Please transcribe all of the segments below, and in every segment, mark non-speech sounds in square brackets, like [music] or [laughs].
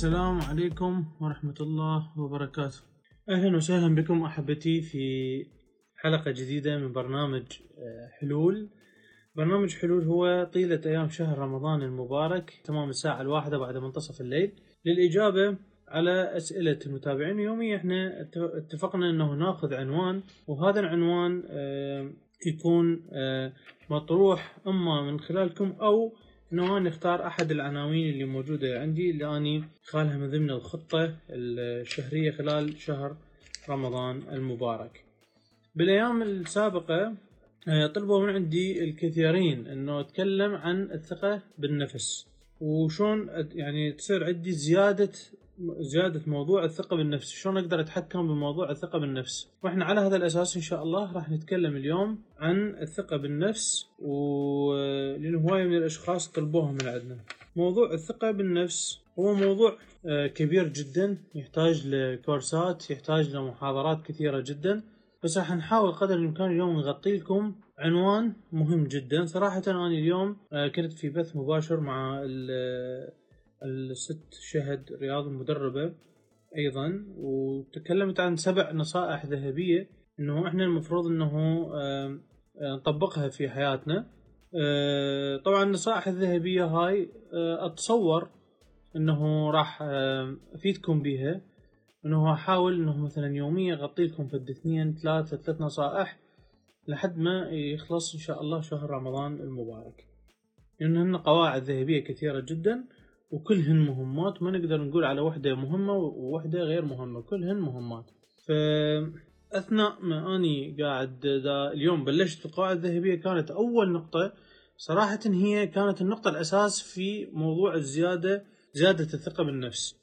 السلام عليكم ورحمة الله وبركاته. أهلا وسهلا بكم أحبتي في حلقة جديدة من برنامج آه، حلول. برنامج حلول هو طيلة أيام شهر رمضان المبارك تمام الساعة الواحدة بعد منتصف الليل. للإجابة على أسئلة المتابعين اليومية إحنا اتفقنا أنه ناخذ عنوان وهذا العنوان آه، يكون آه، مطروح إما من خلالكم أو انه نختار أحد العناوين اللي موجودة عندي اللي أني خالها من ضمن الخطة الشهرية خلال شهر رمضان المبارك. بالأيام السابقة آه، طلبوا من عندي الكثيرين إنه أتكلم عن الثقة بالنفس وشون يعني تصير عندي زيادة زيادة موضوع الثقة بالنفس. شلون أقدر أتحكم بموضوع الثقة بالنفس؟ وإحنا على هذا الأساس إن شاء الله راح نتكلم اليوم عن الثقة بالنفس و لأن هواية من الأشخاص طلبوها من عندنا. موضوع الثقة بالنفس هو موضوع آه، كبير جدا يحتاج لكورسات يحتاج لمحاضرات كثيرة جدا. بس راح نحاول قدر الإمكان اليوم نغطي لكم عنوان مهم جدا. صراحة أنا اليوم آه، كنت في بث مباشر مع الست شهد رياض المدربة أيضا وتكلمت عن سبع نصائح ذهبية إنه إحنا المفروض إنه نطبقها في حياتنا. طبعا النصائح الذهبية هاي أتصور إنه راح أفيدكم بها إنه أحاول إنه مثلا يوميا أغطي لكم في اثنين ثلاثة ثلاث نصائح لحد ما يخلص إن شاء الله شهر رمضان المبارك. لأن قواعد ذهبية كثيرة جدا. وكلهن مهمات ما نقدر نقول على وحدة مهمة ووحدة غير مهمة كلهن مهمات. ف أثناء ما أني قاعد دا اليوم بلشت القواعد الذهبية كانت أول نقطة صراحة هي كانت النقطة الأساس في موضوع الزيادة زيادة الثقة بالنفس.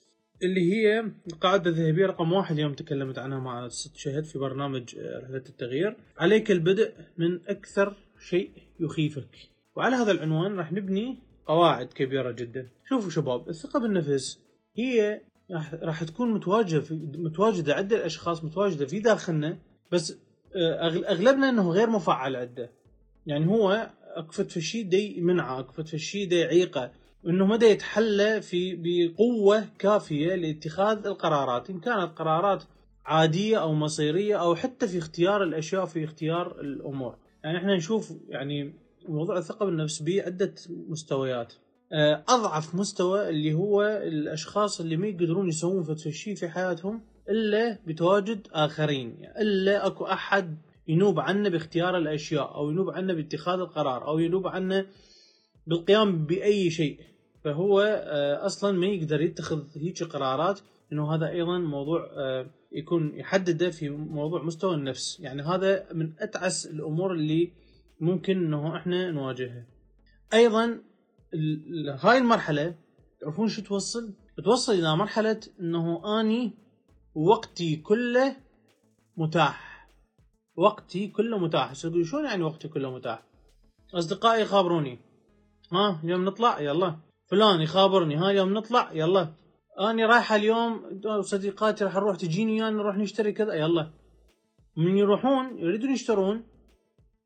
اللي هي القاعدة الذهبية رقم واحد يوم تكلمت عنها مع الست شهد في برنامج رحلة التغيير. عليك البدء من أكثر شيء يخيفك. وعلى هذا العنوان راح نبني قواعد كبيرة جدا. شوفوا شباب الثقة بالنفس هي راح تكون متواجدة في متواجدة عند الأشخاص متواجدة في داخلنا بس آه، أغلبنا إنه غير مفعل عنده يعني هو أكفت في الشيء دي منعة أكفت في الشيء دي يعيقه إنه مدى يتحلى في بقوة كافية لاتخاذ القرارات. إن كانت قرارات عادية أو مصيرية أو حتى في اختيار الأشياء في اختيار الأمور. يعني إحنا نشوف يعني موضوع الثقة بالنفس بعده مستويات. آه، أضعف مستوى اللي هو الأشخاص اللي ما يقدرون يسوون شيء في حياتهم إلا بتواجد آخرين إلا أكو أحد ينوب عنه باختيار الأشياء أو ينوب عنه باتخاذ القرار أو ينوب عنه بالقيام بأي شيء. فهو آه، أصلا ما يقدر يتخذ هيك قرارات إنه هذا أيضا موضوع آه، يكون يحدده في موضوع مستوى النفس. يعني هذا من أتعس الأمور اللي ممكن إنه إحنا نواجهها. أيضا هاي المرحلة تعرفون شو توصل؟ توصل إلى مرحلة إنه أني وقتي كله متاح. وقتي كله متاح. شلون يعني وقتي كله متاح؟ أصدقائي يخابروني ها اليوم نطلع؟ يلا. فلان يخابرني. ها اليوم نطلع؟ يلا. أني رايحه اليوم صديقاتي راح نروح تجيني ويانا نروح نشتري كذا؟ يلا. من يروحون يريدون يشترون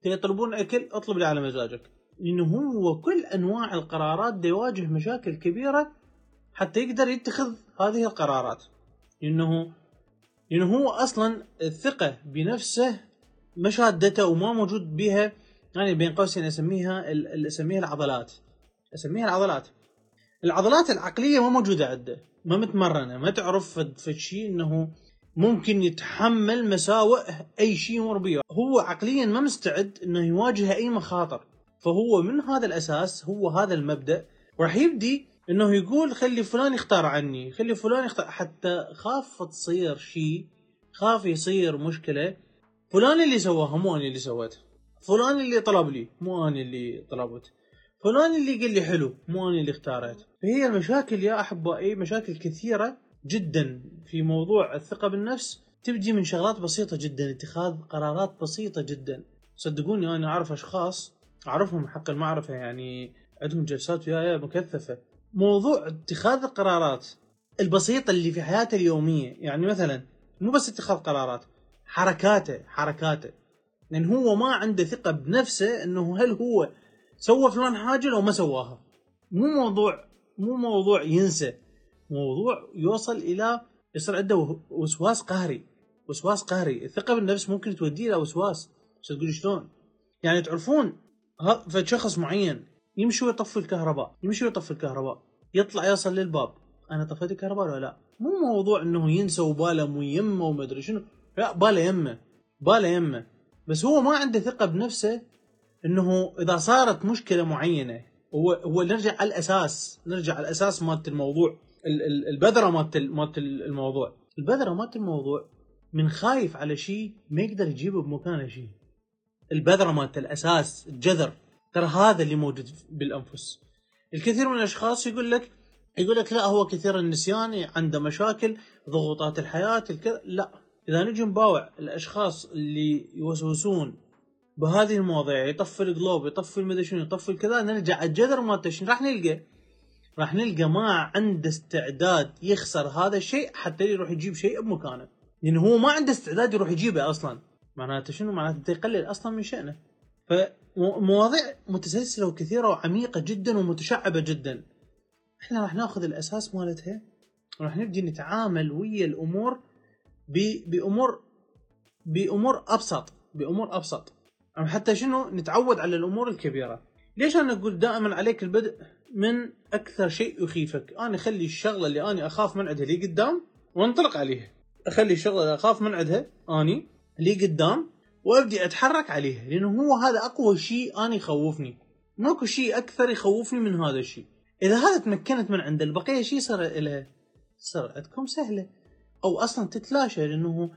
يطلبون أكل اطلب لي على مزاجك. لأنه هو كل أنواع القرارات دا يواجه مشاكل كبيرة حتى يقدر يتخذ هذه القرارات. لأنه لأنه هو أصلا الثقة بنفسه مشادته وما موجود بها يعني بين قوسين أسميها أسميها العضلات. أسميها العضلات. العضلات العقلية ما موجودة عنده ما متمرنة ما تعرف في شيء إنه ممكن يتحمل مساوئ أي شيء يمر به. هو عقليا ما مستعد إنه يواجه أي مخاطر. فهو من هذا الأساس هو هذا المبدأ. راح يبدي إنه يقول خلي فلان يختار عني خلي فلان يختار حتى خاف تصير شيء خاف يصير مشكلة. فلان اللي سواها مو أنا اللي سويتها فلان اللي طلب لي مو أنا اللي طلبت. فلان اللي قال لي حلو مو أنا اللي اختاريت. فهي المشاكل يا أحبائي مشاكل كثيرة جدا في موضوع الثقة بالنفس. تبدي من شغلات بسيطة جدا اتخاذ قرارات بسيطة جدا. صدقوني أنا أعرف أشخاص أعرفهم حق المعرفة يعني عندهم جلسات وياي مكثفة. موضوع اتخاذ القرارات البسيطة اللي في حياته اليومية يعني مثلا مو بس اتخاذ قرارات حركاته حركاته. لأن هو ما عنده ثقة بنفسه إنه هل هو سوى فلان حاجة لو ما سواها. مو موضوع مو موضوع ينسى. موضوع يوصل إلى يصير عنده وسواس قهري. وسواس قهري. الثقة بالنفس ممكن توديه إلى وسواس. تقول شلون؟ يعني تعرفون فد شخص معين يمشي ويطفي الكهرباء يمشي ويطفي الكهرباء يطلع يوصل للباب. أنا طفيت الكهرباء ولا لا؟ مو موضوع إنه ينسى وباله مو يمه وما ادري شنو. لا باله يمه باله يمه. بس هو ما عنده ثقة بنفسه إنه إذا صارت مشكلة معينة هو هو نرجع على الأساس نرجع على الأساس مالت الموضوع البذرة مالت مالت الموضوع. البذرة مالت الموضوع من خايف على شيء ما يقدر يجيبه بمكانه شيء. البذرة مالت الأساس الجذر ترى هذا اللي موجود بالأنفس. الكثير من الأشخاص يقول لك يقول لك لا هو كثير النسيان عنده مشاكل ضغوطات الحياة الكذا لا. إذا نجي نباوع الأشخاص اللي يوسوسون بهذه المواضيع يطفي الجلوب يطفي المدري شنو يطفي كذا نرجع الجذر مالته شنو؟ راح نلقى؟ راح نلقى ما عنده استعداد يخسر هذا الشيء حتى يروح يجيب شيء بمكانه. لأن هو ما عنده استعداد يروح يجيبه أصلا. معناته شنو؟ معناته يقلل أصلا من شأنه. فمواضيع متسلسلة وكثيرة وعميقة جدا ومتشعبة جدا. إحنا راح ناخذ الأساس مالتها وراح نبدي نتعامل ويا الأمور بأمور بأمور أبسط بأمور أبسط. حتى شنو؟ نتعود على الأمور الكبيرة. ليش أنا أقول دائما عليك البدء؟ من أكثر شيء يخيفك. أنا أخلي الشغلة اللي أنا أخاف من عندها اللي قدام وانطلق عليها. أخلي الشغلة اللي أخاف من عندها أني اللي قدام وابدي أتحرك عليها لأنه هو هذا أقوى شيء أنا يخوفني. ماكو شيء أكثر يخوفني من هذا الشيء. إذا هذا تمكنت من عند البقية شيء صار لها صار عندكم سهلة. أو أصلا تتلاشى لأنه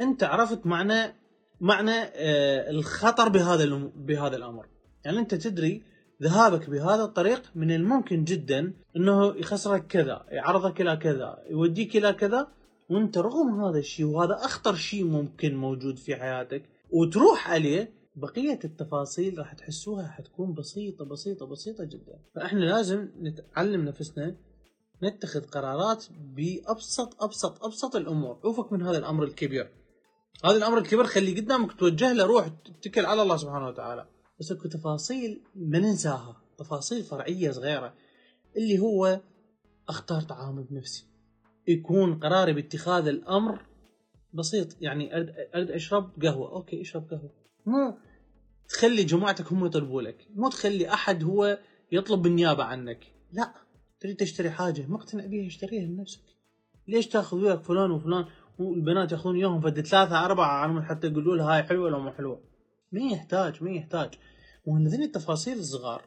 أنت عرفت معنى معنى آه، الخطر بهذا بهذا الأمر. يعني أنت تدري ذهابك بهذا الطريق من الممكن جدا إنه يخسرك كذا يعرضك إلى كذا يوديك إلى كذا وانت رغم هذا الشيء وهذا أخطر شيء ممكن موجود في حياتك وتروح عليه بقية التفاصيل راح تحسوها حتكون بسيطة بسيطة بسيطة جدا. فإحنا لازم نتعلم نفسنا نتخذ قرارات بأبسط أبسط أبسط الأمور. عوفك من هذا الأمر الكبير. هذا الأمر الكبير خلي قدامك توجه له روح تتكل على الله سبحانه وتعالى. بس أكو تفاصيل ما ننساها تفاصيل فرعية صغيرة اللي هو أختار تعامل بنفسي. يكون قراري باتخاذ الأمر بسيط. يعني اريد أشرب قهوة. أوكي اشرب قهوة. مو تخلي جماعتك هم يطلبوا لك. مو تخلي أحد هو يطلب بالنيابه عنك. لا تريد تشتري حاجة. مقتنع بيها اشتريها لنفسك. ليش تاخذ وياك فلان وفلان؟ والبنات ياخذون إياهم. فد ثلاثة أربعة عالم حتى يقولوا لها هاي حلوة ولا مو حلوة. ما يحتاج ما يحتاج. وهذين التفاصيل الصغار.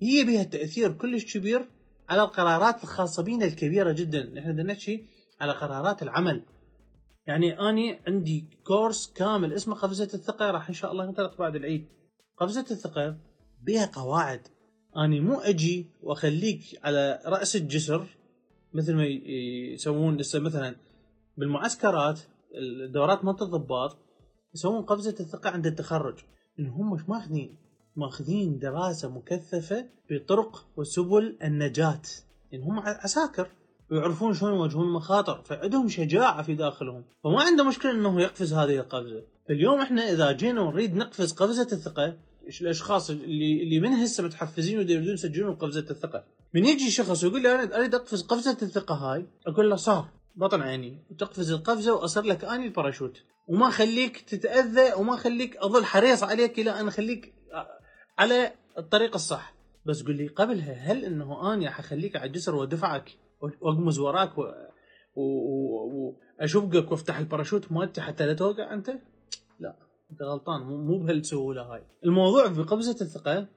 هي بها تاثير كلش كبير. على القرارات الخاصه بينا الكبيرة جدا. نحن بدنا نحكي على قرارات العمل. يعني أني عندي كورس كامل اسمه قفزة الثقة. راح إن شاء الله ينطلق بعد العيد. قفزة الثقة بها قواعد. أني مو أجي وأخليك على رأس الجسر مثل ما يسوون مثلا بالمعسكرات الدورات مالت الضباط يسوون قفزة الثقة عند التخرج. إن هم ماخذين ماخذين دراسة مكثفة بطرق وسبل النجاة. ان هم عساكر ويعرفون شلون يواجهون المخاطر فعندهم شجاعة في داخلهم. فما عنده مشكلة إنه يقفز هذه القفزة. فاليوم إحنا إذا جينا نريد نقفز قفزة الثقة الأشخاص اللي اللي من هسه متحفزين ويريدون يسجلون قفزة الثقة. من يجي شخص ويقول لي أنا أريد أقفز قفزة الثقة هاي أقول له صار بطن عيني وتقفز القفزة وأصير لك أني الباراشوت. وما خليك تتأذى وما خليك أظل حريص عليك إلى أن أخليك على الطريق الصح بس قل لي قبلها هل إنه آني حخليك على الجسر وأدفعك وأقمز وراك وأشقك وأفتح الباراشوت مالتي حتى لا توقع أنت؟ لا أنت غلطان مو بهالسهولة هاي. الموضوع في قفزه الثقة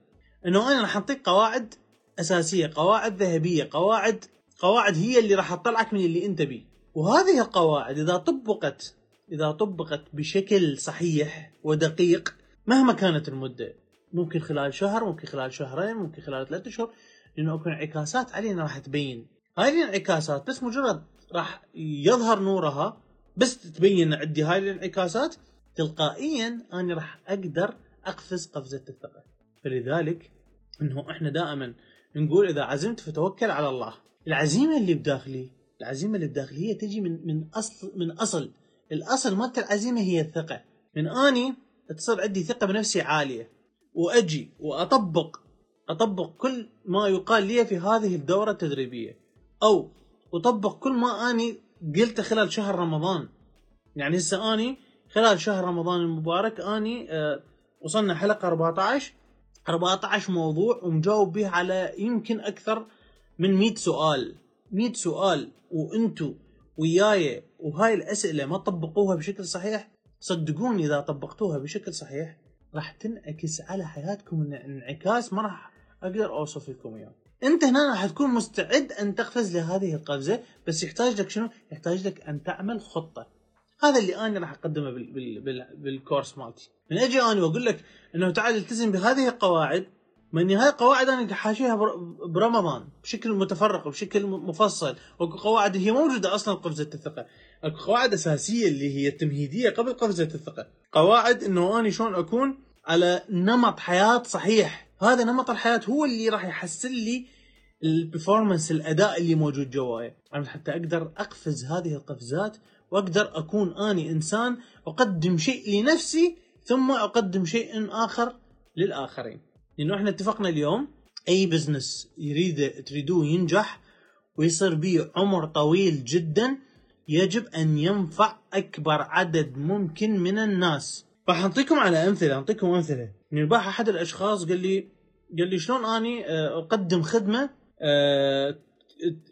إنه أنا راح أعطيك قواعد أساسية، قواعد ذهبية، قواعد قواعد هي اللي راح تطلعك من اللي أنت بيه. وهذه القواعد إذا طبقت إذا طبقت بشكل صحيح ودقيق مهما كانت المدة ممكن خلال شهر ممكن خلال شهرين ممكن خلال ثلاثة اشهر لأنه اكو انعكاسات علينا راح تبين. هاي الانعكاسات بس مجرد راح يظهر نورها بس تبين عندي هاي الانعكاسات تلقائيا أنا راح أقدر أقفز قفزة الثقة. فلذلك إنه إحنا دائما نقول إذا عزمت فتوكل على الله. العزيمة اللي بداخلي العزيمة اللي بداخلي هي تجي من من أصل من أصل. الأصل مالت العزيمة هي الثقة. من أني تصير عندي ثقة بنفسي عالية. وأجي وأطبق أطبق كل ما يقال لي في هذه الدورة التدريبية أو وطبق كل ما أني قلته خلال شهر رمضان. يعني هسه أني خلال شهر رمضان المبارك أني آه وصلنا حلقة 14 14 موضوع ومجاوب به على يمكن أكثر من 100 سؤال. 100 سؤال وأنتو وياي وهاي الأسئلة ما طبقوها بشكل صحيح صدقوني إذا طبقتوها بشكل صحيح راح تنعكس على حياتكم انعكاس ما راح أقدر أوصف لكم إياه. أنت هنا راح تكون مستعد أن تقفز لهذه القفزة بس يحتاج لك شنو؟ يحتاج لك أن تعمل خطة. هذا اللي أنا راح أقدمه بال بال بال بالكورس مالتي. من أجي أنا وأقول لك إنه تعال التزم بهذه القواعد. من هاي القواعد أنا حاشيها برمضان بشكل متفرق وبشكل مفصل. واكو قواعد هي موجودة أصلا قفزة الثقة. اكو قواعد أساسية اللي هي التمهيدية قبل قفزة الثقة. قواعد إنه أنا شلون أكون على نمط حياة صحيح. هذا نمط الحياة هو اللي راح يحسن لي ال performance الأداء اللي موجود جواي. حتى أقدر أقفز هذه القفزات وأقدر أكون أني إنسان أقدم شيء لنفسي ثم أقدم شيء آخر للآخرين. لأنه إحنا اتفقنا اليوم أي business يريد تريدوه ينجح ويصير به عمر طويل جدا يجب أن ينفع أكبر عدد ممكن من الناس. راح اعطيكم على أمثلة اعطيكم أمثلة. من البارحه أحد الأشخاص قال لي قال لي شلون أني آه، أقدم خدمة آه،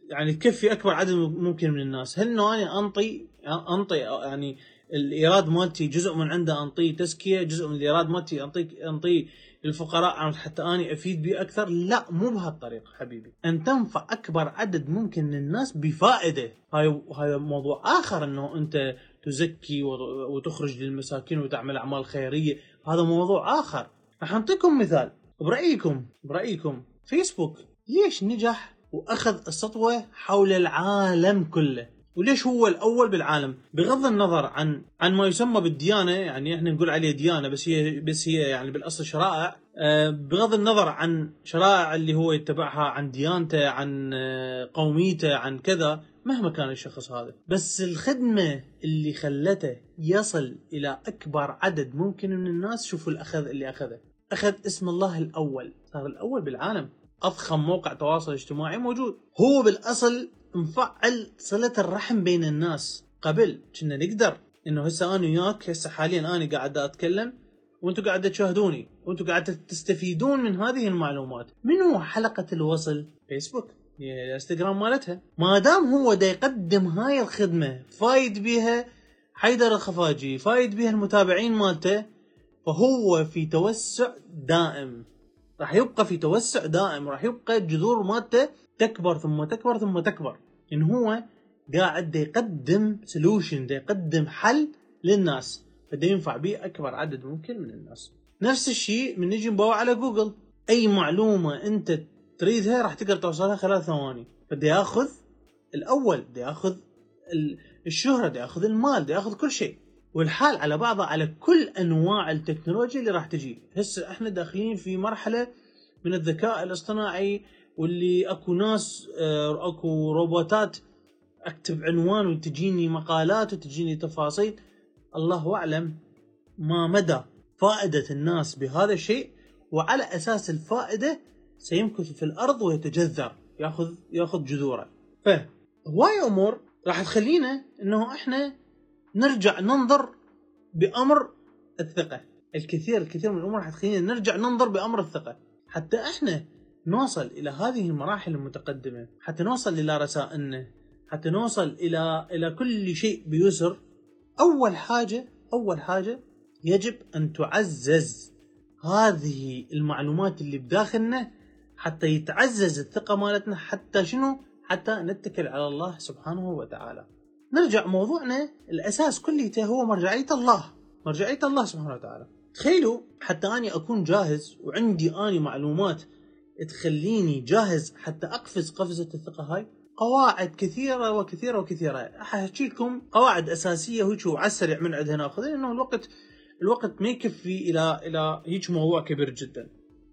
يعني تكفي أكبر عدد ممكن من الناس؟ هل إنه أنا أنطي أنطي يعني الإيراد مالتي جزء من عنده أنطيه تزكية جزء من الإيراد مالتي انطيه أنطيه للفقراء حتى أني أفيد به أكثر؟ لا مو بهالطريقة حبيبي. أن تنفع أكبر عدد ممكن من الناس بفائدة. هاي هاي موضوع آخر إنه أنت تزكي وتخرج للمساكين وتعمل أعمال خيرية. هذا موضوع آخر. راح أعطيكم مثال. برأيكم برأيكم فيسبوك ليش نجح وأخذ السطوة حول العالم كله؟ وليش هو الأول بالعالم؟ بغض النظر عن عن ما يسمى بالديانة يعني إحنا نقول عليه ديانة بس هي بس هي يعني بالأصل شرائع. آه، بغض النظر عن شرائع اللي هو يتبعها عن ديانته عن آه، قوميته عن كذا مهما كان الشخص هذا. بس الخدمة اللي خلته يصل إلى أكبر عدد ممكن من الناس شوفوا الأخذ اللي أخذه. أخذ اسم الله الأول. صار الأول بالعالم. أضخم موقع تواصل اجتماعي موجود. هو بالأصل مفعل صلة الرحم بين الناس. قبل كنا نقدر. إنه هسه أنا وياك هسه حاليا أنا قاعد أتكلم وأنتم قاعد تشاهدوني. وأنتم قاعد تستفيدون من هذه المعلومات. من هو حلقة الوصل؟ فيسبوك. الإنستغرام مالتها. ما دام هو دا يقدم هاي الخدمة فايد بيها حيدر الخفاجي فايد بيها المتابعين مالته فهو في توسع دائم. راح يبقى في توسع دائم. راح يبقى الجذور مالته تكبر ثم تكبر ثم تكبر. إن هو قاعد يقدم solution يقدم حل للناس. فده ينفع به أكبر عدد ممكن من الناس. نفس الشيء من نجي نباوع على جوجل. أي معلومة أنت تريدها راح تقدر توصلها خلال ثواني. فده ياخذ الأول ده ياخذ الشهرة ده ياخذ المال ده ياخذ كل شيء. والحال على بعضه على كل أنواع التكنولوجيا اللي راح تجي. هسه إحنا داخلين في مرحلة من الذكاء الاصطناعي واللي اكو ناس آه، اكو روبوتات اكتب عنوان وتجيني مقالات وتجيني تفاصيل. الله أعلم ما مدى فائدة الناس بهذا الشيء وعلى أساس الفائدة سيمكث في الأرض ويتجذر ياخذ ياخذ جذوره. فهواي أمور راح تخلينا إنه إحنا نرجع ننظر بأمر الثقة. الكثير الكثير من الأمور راح تخلينا نرجع ننظر بأمر الثقة. حتى إحنا نوصل إلى هذه المراحل المتقدمة حتى نوصل إلى رسائلنا حتى نوصل إلى إلى كل شيء بيسر أول حاجة أول حاجة يجب أن تعزز هذه المعلومات اللي بداخلنا حتى يتعزز الثقة مالتنا حتى شنو؟ حتى نتكل على الله سبحانه وتعالى. نرجع موضوعنا الأساس كليته هو مرجعية الله، مرجعية الله سبحانه وتعالى. تخيلوا حتى اني أكون جاهز وعندي اني معلومات تخليني جاهز حتى أقفز قفزة الثقة هاي؟ قواعد كثيرة وكثيرة وكثيرة. أحكي لكم قواعد أساسية هيك وعلى السريع من عندها ناخذ لأنه الوقت الوقت ما يكفي إلى إلى هيك موضوع كبير جدا.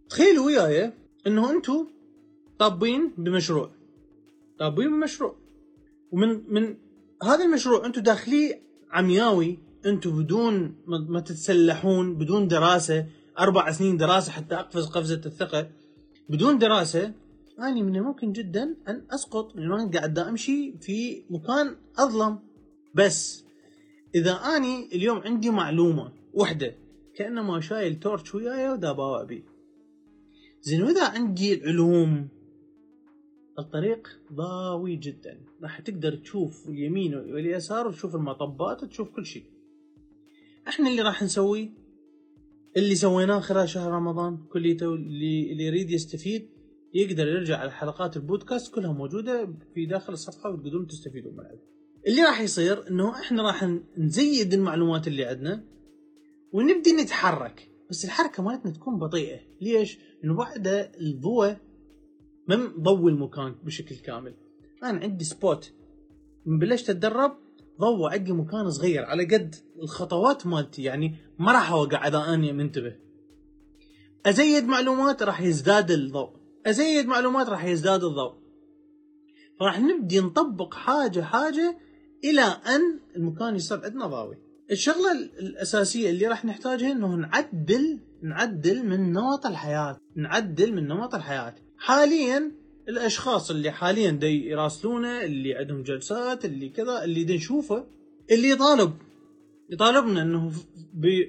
تخيلوا وياي إنه أنتم طابين بمشروع. طابين بمشروع. ومن من هذا المشروع أنتم داخليه عمياوي أنتم بدون ما تتسلحون بدون دراسة أربع سنين دراسة حتى أقفز قفزة الثقة. بدون دراسة أني من الممكن جدا أن أسقط لأنه أنا قاعد أمشي في مكان أظلم. بس إذا أني اليوم عندي معلومة وحده كأنما شايل تورش وياي باوع بيه زين وإذا عندي العلوم؟ الطريق ضاوي جدا. راح تقدر تشوف اليمين واليسار وتشوف المطبات وتشوف كل شيء. إحنا اللي راح نسويه اللي سويناه خلال شهر رمضان كليته اللي اللي يريد يستفيد يقدر يرجع على حلقات البودكاست كلها موجودة في داخل الصفحة وتقدرون تستفيدون منها. اللي راح يصير إنه إحنا راح نزيد المعلومات اللي عندنا ونبدي نتحرك بس الحركة مالتنا تكون بطيئة ليش؟ لأنه بعد الضوء ما مضوي المكان بشكل كامل أنا عندي سبوت من بلشت أتدرب ضوى عندي مكان صغير على قد الخطوات مالتي يعني ما راح أوقع إذا أني منتبه. أزيد معلومات راح يزداد الضوء. أزيد معلومات راح يزداد الضوء. فراح نبدي نطبق حاجة حاجة إلى أن المكان يصير عندنا ضاوي الشغلة الأساسية اللي راح نحتاجها إنه نعدل نعدل من نمط الحياة نعدل من نمط الحياة. حاليا الأشخاص اللي حاليا دي يراسلونه اللي عندهم جلسات اللي كذا اللي دي نشوفه اللي يطالب. يطالبنا إنه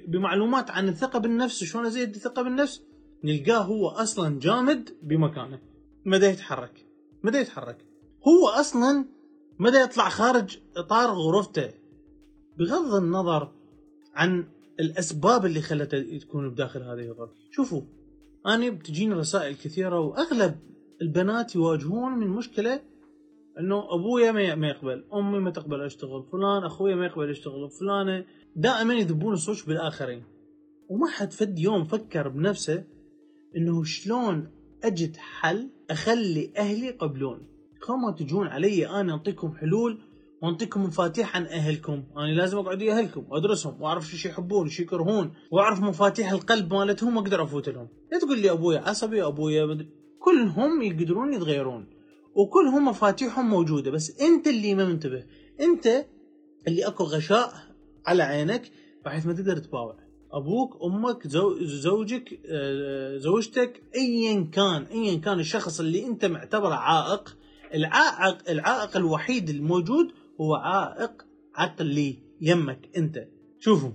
بمعلومات عن الثقة بالنفس وشلون أزيد الثقة بالنفس؟ نلقاه هو أصلا جامد بمكانه. مدى يتحرك. مدى يتحرك. هو أصلا مدى يطلع خارج إطار غرفته. بغض النظر عن الأسباب اللي خلته يكون بداخل هذه الغرفة. شوفوا أنا بتجيني رسائل كثيرة وأغلب البنات يواجهون من مشكلة إنه أبويا ما يقبل، أمي ما تقبل أشتغل، فلان أخويا ما يقبل يشتغل، فلانة دائما يذبون الصوش بالآخرين. وما حد فد يوم فكر بنفسه إنه شلون أجد حل أخلي أهلي يقبلون. كما تجون علي أنا أعطيكم حلول وانطيكم مفاتيح عن أهلكم، أنا لازم أقعد ويا أهلكم وادرسهم وأعرف شو يحبون وش يكرهون وأعرف مفاتيح القلب مالتهم وأقدر أفوت لهم. لا تقول لي أبويا عصبي أبويا مد... كلهم يقدرون يتغيرون وكلهم مفاتيحهم موجودة بس أنت اللي ما منتبه، أنت اللي أكو غشاء على عينك بحيث ما تقدر تباوع. أبوك أمك زو... زوجك آه، زوجتك ايا كان ايا كان الشخص اللي أنت معتبره عائق العائق العائق الوحيد الموجود هو عائق عقلي يمك أنت. شوفوا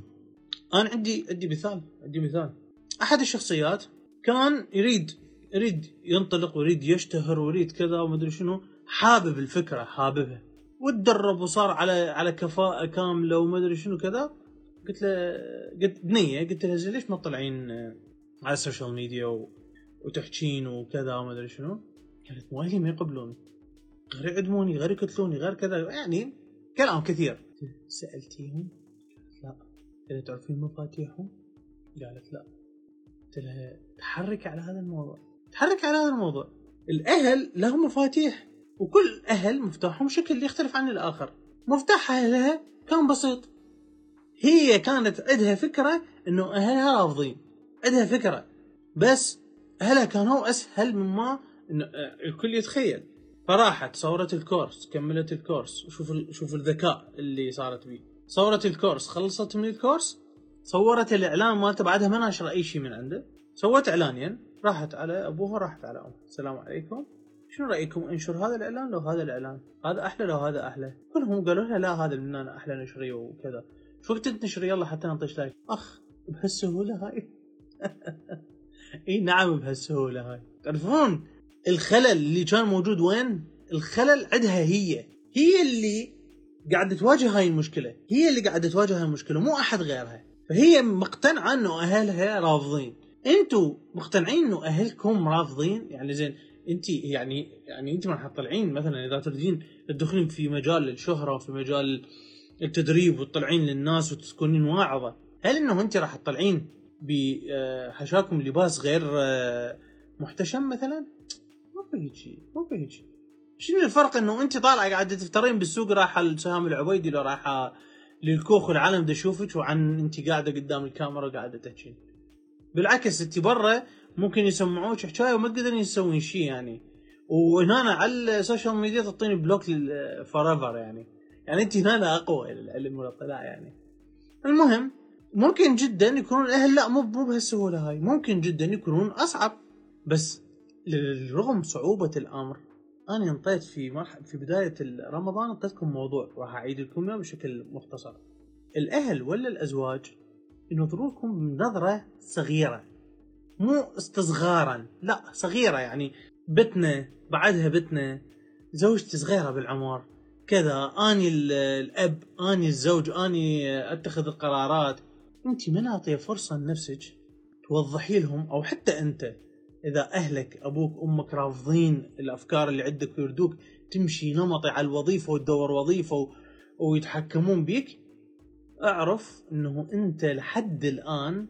أنا عندي عندي مثال عندي مثال. أحد الشخصيات كان يريد يريد ينطلق ويريد يشتهر ويريد كذا وما أدري شنو حابب الفكرة حاببها. وتدرب وصار على على كفاءة كاملة وما أدري شنو كذا. قلت له قلت بنية قلت له ليش ما تطلعين على السوشيال ميديا وتحكين وكذا وما أدري شنو؟ قالت مالي ما يقبلوني غير يعدموني غير يقتلوني غير كذا. يعني كلام كثير. سالتيهم لا. قلت تعرفين مفاتيحهم؟ قالت لا. قلت لها تحرك على هذا الموضوع. تحرك على هذا الموضوع. الأهل لهم مفاتيح وكل أهل مفتاحهم شكل يختلف عن الآخر. مفتاح أهلها كان بسيط. هي كانت عندها فكرة إنه أهلها رافضين عندها فكرة. بس أهلها كانوا أسهل مما انه الكل يتخيل. فراحت صورت الكورس كملت الكورس. شوف شوف الذكاء اللي صارت بيه. صورت الكورس خلصت من الكورس صورت الإعلان مالته بعدها ما ناشره أي شيء من عنده. سوت إعلانين. راحت على أبوها راحت على أمها. السلام عليكم. شنو رأيكم؟ انشر هذا الإعلان لو هذا الإعلان. هذا أحلى لو هذا أحلى. كلهم قالوا لها لا هذا من أنا أحلى نشريه وكذا. شو وقت تنشري يلا حتى نطيش like. أخ بهالسهولة هاي؟ [laughs] إي نعم بهالسهولة هاي. تعرفون الخلل اللي كان موجود وين؟ الخلل عندها هي. هي اللي قاعدة تواجه هاي المشكلة. هي اللي قاعدة تواجه هاي المشكلة مو أحد غيرها. فهي مقتنعة إنه أهلها رافضين. أنتوا مقتنعين انه اهلكم رافضين يعني زين انت يعني يعني انت راح تطلعين مثلا إذا تريدين تدخلين في مجال الشهرة وفي مجال التدريب وتطلعين للناس وتكونين واعظه هل انه أنت راح تطلعين بحشاكم لباس غير آه، محتشم مثلا؟ ما في هيك شيء شنو الفرق إنه أنت طالعه قاعدة تفترين بالسوق رايحه لسهام العبيدي لو رايحه للكوخ والعالم دا يشوفك وعن أنت قاعدة قدام الكاميرا قاعدة تحكين بالعكس انت برا ممكن يسمعوك حكايه وما تقدرين تسوين شيء يعني. وهنا على ال social media تعطيني block forever يعني. يعني انت هنا أقوى العلم والاطلاع يعني. المهم ممكن جدا يكونون الأهل لا مو مو بهالسهولة هاي. ممكن جدا يكونون أصعب. بس رغم صعوبة الأمر أنا انطيت في مرح... في بداية رمضان أعطيتكم موضوع راح أعيد لكم إياه بشكل مختصر. الأهل ولا الأزواج؟ ينظروا لكم بنظرة صغيرة مو استصغارا لا صغيرة يعني بتنا بعدها بتنا زوجتي صغيرة بالعمر كذا أني الأب أني الزوج أني أتخذ القرارات. انت ما نعطيه فرصة لنفسك توضحي لهم أو حتى أنت إذا أهلك أبوك أمك رافضين الأفكار اللي عندك ويردوك تمشي نمطي على الوظيفة وتدور وظيفة و... ويتحكمون بيك أعرف إنه أنت لحد الآن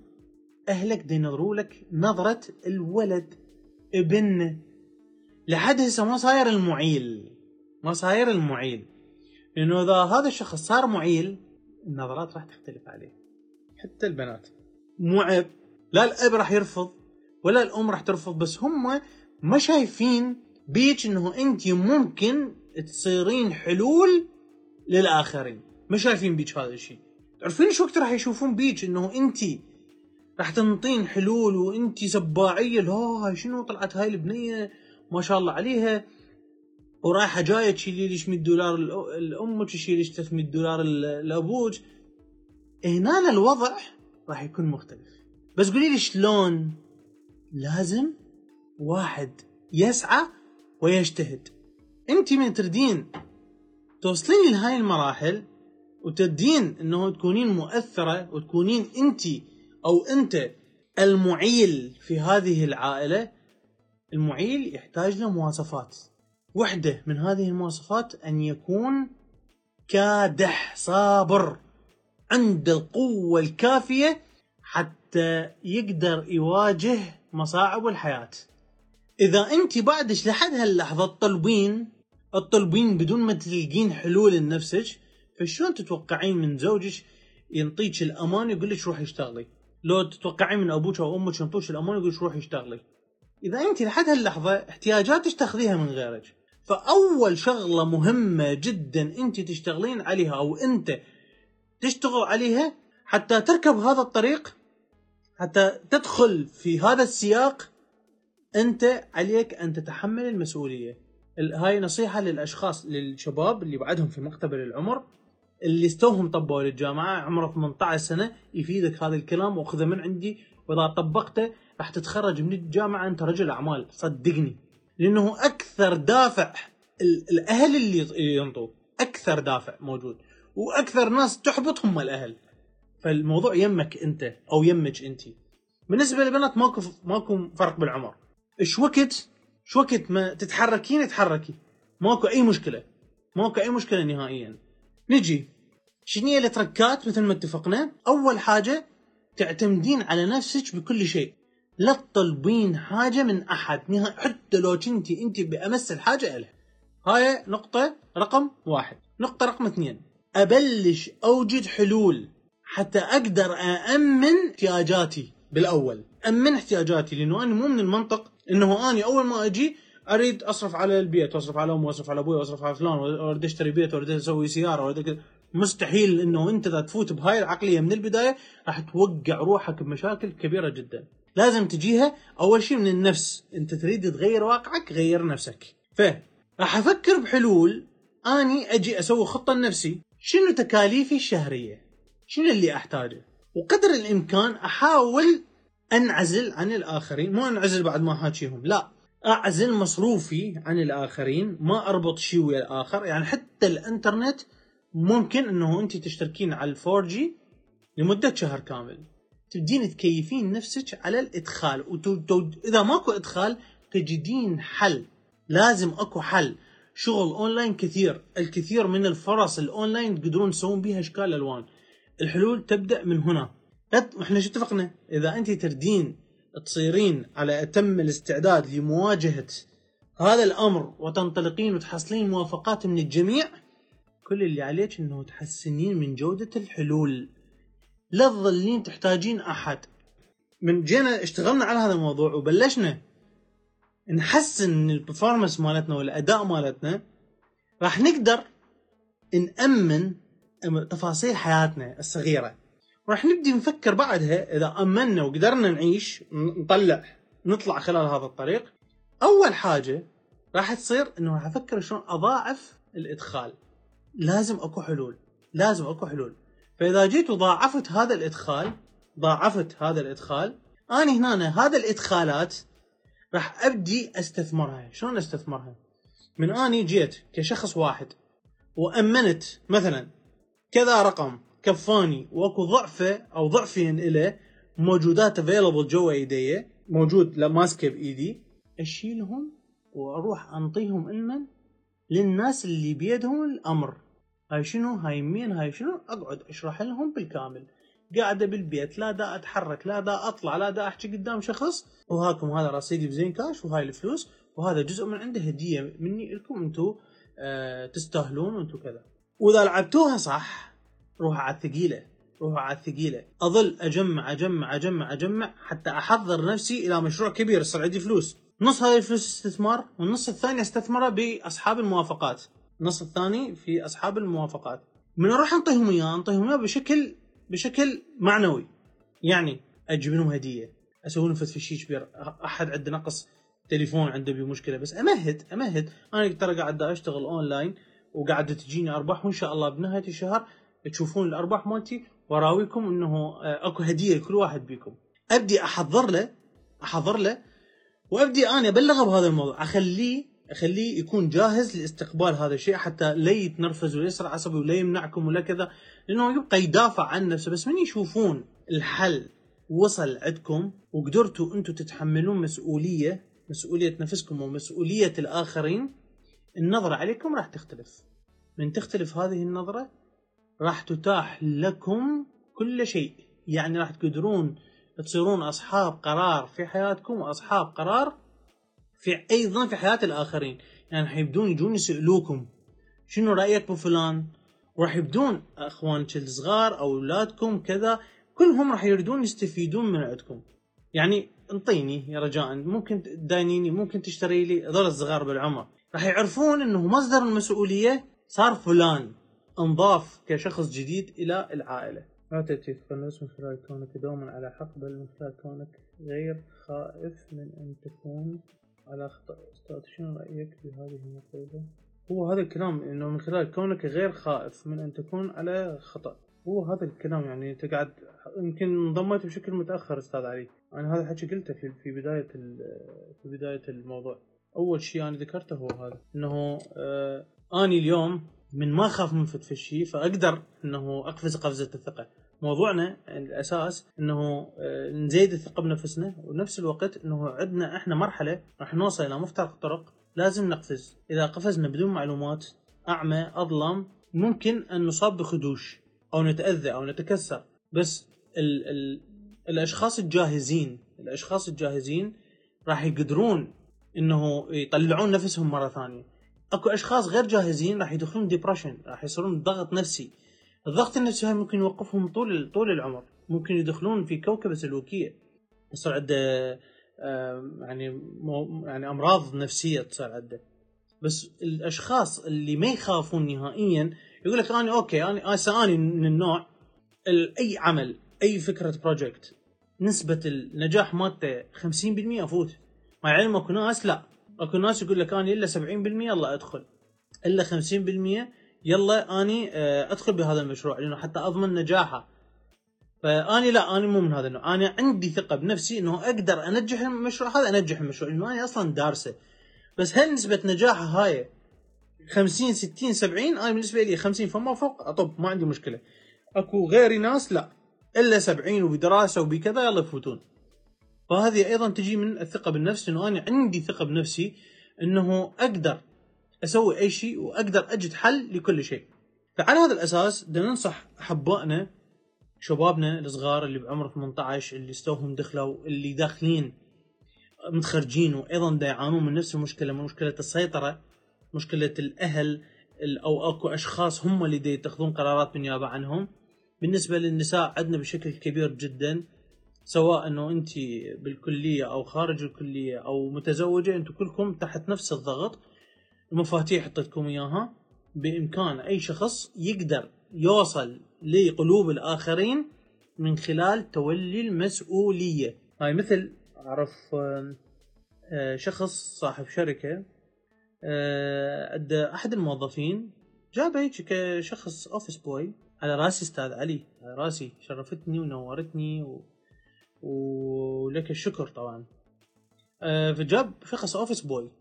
أهلك ينظروا لك نظرة الولد ابن. لحد هسه ما صاير المعيل ما صاير المعيل. لأنه إذا هذا الشخص صار معيل النظرات راح تختلف عليه. حتى البنات. مو عيب. لا الأب راح يرفض ولا الأم راح ترفض بس هم ما شايفين بيك إنه أنت ممكن تصيرين حلول للآخرين. ما شايفين بيك هذا الشيء. تعرفين شو وقت راح يشوفون بيك إنه أنت راح تنطين حلول وأنت سباعية لا شنو؟ طلعت هاي البنية ما شاء الله عليها. ورايحة جاية تشيلي ليش 100 دولار لامك تشيلي ليش 300 دولار لابوك هنا الوضع راح يكون مختلف. بس قولي لي شلون لازم واحد يسعى ويجتهد. أنت من تردين توصلين لهاي المراحل وتدين إنه تكونين مؤثرة وتكونين أنت أو أنت المعيل في هذه العائلة المعيل يحتاج له مواصفات. وحدة من هذه المواصفات أن يكون كادح صابر عنده القوة الكافية حتى يقدر يواجه مصاعب الحياة. إذا أنت بعدش لحد هاللحظة تطلبين الطلبين بدون ما تلقين حلول لنفسك فشلون تتوقعين من زوجك ينطيك الأمان يقول لك روحي اشتغلي لو تتوقعين من أبوك أو أمك ينطوك الأمان يقول لك روحي اشتغلي إذا أنت لحد هاللحظة احتياجاتك تاخذيها من غيرك. فأول شغلة مهمة جدا أنت تشتغلين عليها أو أنت تشتغل عليها حتى تركب هذا الطريق حتى تدخل في هذا السياق أنت عليك أن تتحمل المسؤولية. هاي نصيحة للأشخاص للشباب اللي بعدهم في مقتبل العمر. اللي استوهم طبوا للجامعة عمره 18 سنة يفيدك هذا الكلام وأخذه من عندي. وإذا طبقته راح تتخرج من الجامعة أنت رجل أعمال. صدقني. لأنه أكثر دافع الأهل اللي ينطوا. أكثر دافع موجود. وأكثر ناس تحبط هم الأهل. فالموضوع يمك أنت أو يمك انت. بالنسبة للبنات ماكو ماكو فرق بالعمر. إيش وقت؟ شو وقت ما تتحركين تحركي ماكو أي مشكلة. ماكو أي مشكلة نهائيا. نجي. شنو التركات مثل ما اتفقنا؟ أول حاجة تعتمدين على نفسك بكل شيء. لا تطلبين حاجة من أحد. حتى لو كنتي أنت بأمس الحاجة له. هاي نقطة رقم واحد. نقطة رقم اثنين. أبلش أوجد حلول حتى أقدر أأمن احتياجاتي بالأول. أمن احتياجاتي لأنه أنا مو من المنطق إنه اني أول ما أجي أريد أصرف على البيت واصرف على أمي واصرف على أبوي واصرف على فلان واريد أشتري بيت واريد أسوي سيارة واريد مستحيل إنه أنت إذا تفوت بهاي العقلية من البداية راح توقع روحك بمشاكل كبيرة جدا. لازم تجيها. أول شيء من النفس. أنت تريد تغير واقعك غير نفسك. ف راح أفكر بحلول. أني أجي أسوي خطة لنفسي. شنو تكاليفي الشهرية؟ شنو اللي أحتاجه؟ وقدر الإمكان أحاول أنعزل عن الآخرين. مو أنعزل بعد ما احاكيهم لا. أعزل مصروفي عن الآخرين ما أربط شيء ويا الآخر. يعني حتى الإنترنت ممكن إنه انت تشتركين على ال 4G لمدة شهر كامل. تبدين تكيفين نفسك على الإدخال. واذا ماكو إدخال تجدين حل. لازم أكو حل. شغل أونلاين كثير. الكثير من الفرص الأونلاين تقدرون تسوون بها إشكال ألوان. الحلول تبدأ من هنا. إحنا شو اتفقنا؟ إذا انت تردين تصيرين على أتم الاستعداد لمواجهة هذا الأمر وتنطلقين وتحصلين موافقات من الجميع كل اللي عليك إنه تحسنين من جودة الحلول. لا تظلين تحتاجين أحد. من جينا اشتغلنا على هذا الموضوع وبلشنا نحسن من البرفورمانس مالتنا والأداء مالتنا راح نقدر نأمن تفاصيل حياتنا الصغيرة. راح نبدي نفكر بعدها إذا امنا وقدرنا نعيش نطلع نطلع خلال هذا الطريق. أول حاجة راح تصير إنه راح أفكر شلون أضاعف الإدخال. لازم أكو حلول لازم أكو حلول. فإذا جيت وضاعفت هذا الإدخال ضاعفت هذا الإدخال أنا هنا هذا الإدخالات راح أبدي أستثمرها. شلون أستثمرها؟ من أني جيت كشخص واحد وأمنت مثلا كذا رقم كفاني واكو ضعفه أو ضعفين له موجودات available جوا ايدي موجود ماسكه بإيدي. أشيلهم وأروح أنطيهم علما للناس اللي بيدهم الأمر. هاي شنو؟ هاي مين؟ هاي شنو؟ أقعد أشرح لهم بالكامل. قاعدة بالبيت لا دا أتحرك لا دا أطلع لا دا أحكي قدام شخص. وهاكم هذا رصيدي ب Zain Cash وهاي الفلوس. وهذا جزء من عنده هدية مني لكم أنتم آه تستاهلون وأنتم كذا. وإذا لعبتوها صح روحوا على الثقيلة روحوا على الثقيلة. أظل أجمع أجمع أجمع أجمع حتى أحضر نفسي إلى مشروع كبير يصير عندي فلوس. نص هذه الفلوس استثمار والنص الثاني استثمره بأصحاب الموافقات. النص الثاني في أصحاب الموافقات. من أروح انطيهم اياه انطيهم اياه بشكل بشكل معنوي. يعني أجيب لهم هدية أسوي لهم شيء كبير أحد عنده نقص تليفون عنده بيه مشكلة بس أمهد أمهد. أنا ترى قاعد أشتغل أونلاين وقاعد تجيني أرباح وإن شاء الله بنهاية الشهر تشوفون الأرباح مالتي وأراويكم إنه آه، أكو هدية لكل واحد بيكم. أبدي أحضر له أحضر له وأبدي أنا أبلغه بهذا الموضوع. أخليه أخليه يكون جاهز لاستقبال هذا الشيء حتى لا يتنرفز ولا عصبي ولا يمنعكم ولا كذا لأنه يبقى يدافع عن نفسه. بس من يشوفون الحل وصل عندكم وقدرتوا أنتم تتحملون مسؤولية مسؤولية نفسكم ومسؤولية الآخرين النظرة عليكم راح تختلف. من تختلف هذه النظرة راح تتاح لكم كل شيء. يعني راح تقدرون تصيرون أصحاب قرار في حياتكم وأصحاب قرار في أيضا في حياة الآخرين. يعني حيبدون يجون يسألوكم شنو رأيك بفلان وراح يبدون اخوانك الصغار أو أولادكم كذا. كلهم راح يريدون يستفيدون من عندكم. يعني انطيني يا رجاء ممكن تداينيني ممكن تشتري لي ذول الصغار بالعمر. راح يعرفون إنه مصدر المسؤولية صار فلان. انضاف كشخص جديد إلى العائلة. لا تأتي الناس من خلال كونك دوما على حق بل من خلال كونك غير خائف من أن تكون على خطأ. أستاذ شنو رأيك في هذه المقولة؟ هو هذا الكلام إنه من خلال كونك غير خائف من أن تكون على خطأ. هو هذا الكلام يعني أنت قاعد يمكن انضميت بشكل متأخر أستاذ علي. أنا هذا الحكي قلته في في بداية في بداية الموضوع. أول شيء أنا ذكرته هو هذا إنه آه اني اليوم من ما أخاف من فت في الشيء فأقدر إنه أقفز قفزة الثقة. موضوعنا الأساس إنه آه، نزيد الثقة بنفسنا ونفس الوقت إنه عندنا إحنا مرحلة راح نوصل إلى مفترق طرق لازم نقفز. إذا قفزنا بدون معلومات أعمى أظلم ممكن أن نصاب بخدوش أو نتأذى أو نتكسر. بس ال ال الأشخاص الجاهزين الأشخاص الجاهزين راح يقدرون إنه يطلعون نفسهم مرة ثانية. أكو أشخاص غير جاهزين راح يدخلون ديبرشن راح يصيرون ضغط نفسي. الضغط النفسي هاي ممكن يوقفهم طول طول العمر. ممكن يدخلون في كوكبه سلوكيه يصير عنده يعني يعني أمراض نفسية تصير عنده بس الأشخاص اللي ما يخافون نهائيا يقول لك أنا okay أنا اني من النوع أي عمل أي فكرة project نسبة النجاح مالته 50% أفوت. مع علم اكو ناس لا. أكو ناس يقول لك أنا إلا 70% يلا أدخل. إلا 50% يلا أني آه، أدخل بهذا المشروع لأنه حتى أضمن نجاحه. فأني لا أني مو من هذا النوع. أنا عندي ثقة بنفسي إنه أقدر أنجح المشروع هذا أنجح المشروع لأنه أنا أصلا دارسه. بس هل نسبة نجاحه هاي 50 60 70 أنا بالنسبة لي 50 فما فوق أطب ما عندي مشكلة. أكو غيري ناس لا. إلا 70 وبدراسة وبكذا يلا يفوتون. فهذه أيضا تجي من الثقة بالنفس انه أنا عندي ثقة بنفسي إنه أقدر أسوي أي شيء وأقدر أجد حل لكل شيء. فعلى هذا الأساس بدنا ننصح أحبائنا شبابنا الصغار اللي بعمر 18 اللي استوهم دخلوا اللي داخلين متخرجين وأيضا دا يعانون من نفس المشكلة من مشكلة السيطرة مشكلة الأهل أو أكو أشخاص هم اللي دا يتخذون قرارات بالنيابة عنهم. بالنسبة للنساء عندنا بشكل كبير جدا سواء إنه أنت بالكلية أو خارج الكلية أو متزوجة أنتم كلكم تحت نفس الضغط المفاتيح حطيتكم إياها. بإمكان أي شخص يقدر يوصل لقلوب الآخرين من خلال تولي المسؤولية. هاي مثل أعرف آه، شخص صاحب شركة آه، عنده أحد الموظفين جابه هيك كشخص office boy على راسي أستاذ علي. على راسي شرفتني ونورتني و... ولك الشكر طبعا. فجاب شخص office boy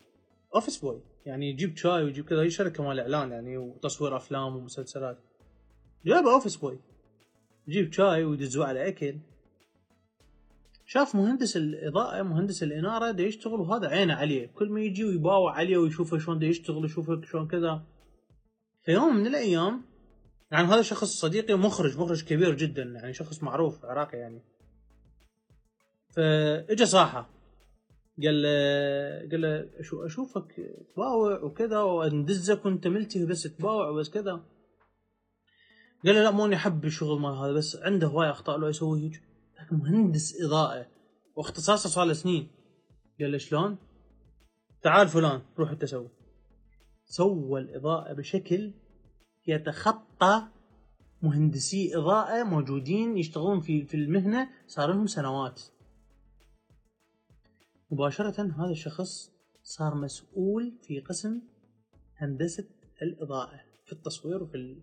office boy يعني يجيب شاي ويجيب كذا هي شركة مال إعلان يعني وتصوير أفلام ومسلسلات. جاب office boy يجيب شاي ويدزوه على أكل. شاف مهندس الإضاءة مهندس الإنارة دا يشتغل وهذا عينه عليه. كل ما يجي ويباوع عليه ويشوفه شلون دا يشتغل يشوفه شلون كذا. في يوم من الأيام يعني هذا شخص صديقي مخرج مخرج كبير جدا يعني شخص معروف عراقي يعني. فاجا صاحه. قال له قال له شو أشوفك تباوع وكذا وأندزك وأنت ملتهي بس تباوع وبس كذا. قال له لا ماني أحب الشغل مال هذا بس عنده هواي أخطاء لو يسوي هيك لكن مهندس إضاءة واختصاصه صار له سنين. قال له شلون؟ تعال فلان روح أنت سوي. سوى الإضاءة بشكل يتخطى مهندسي إضاءة موجودين يشتغلون في في المهنة صار لهم سنوات. مباشرة هذا الشخص صار مسؤول في قسم هندسة الإضاءة في التصوير وفي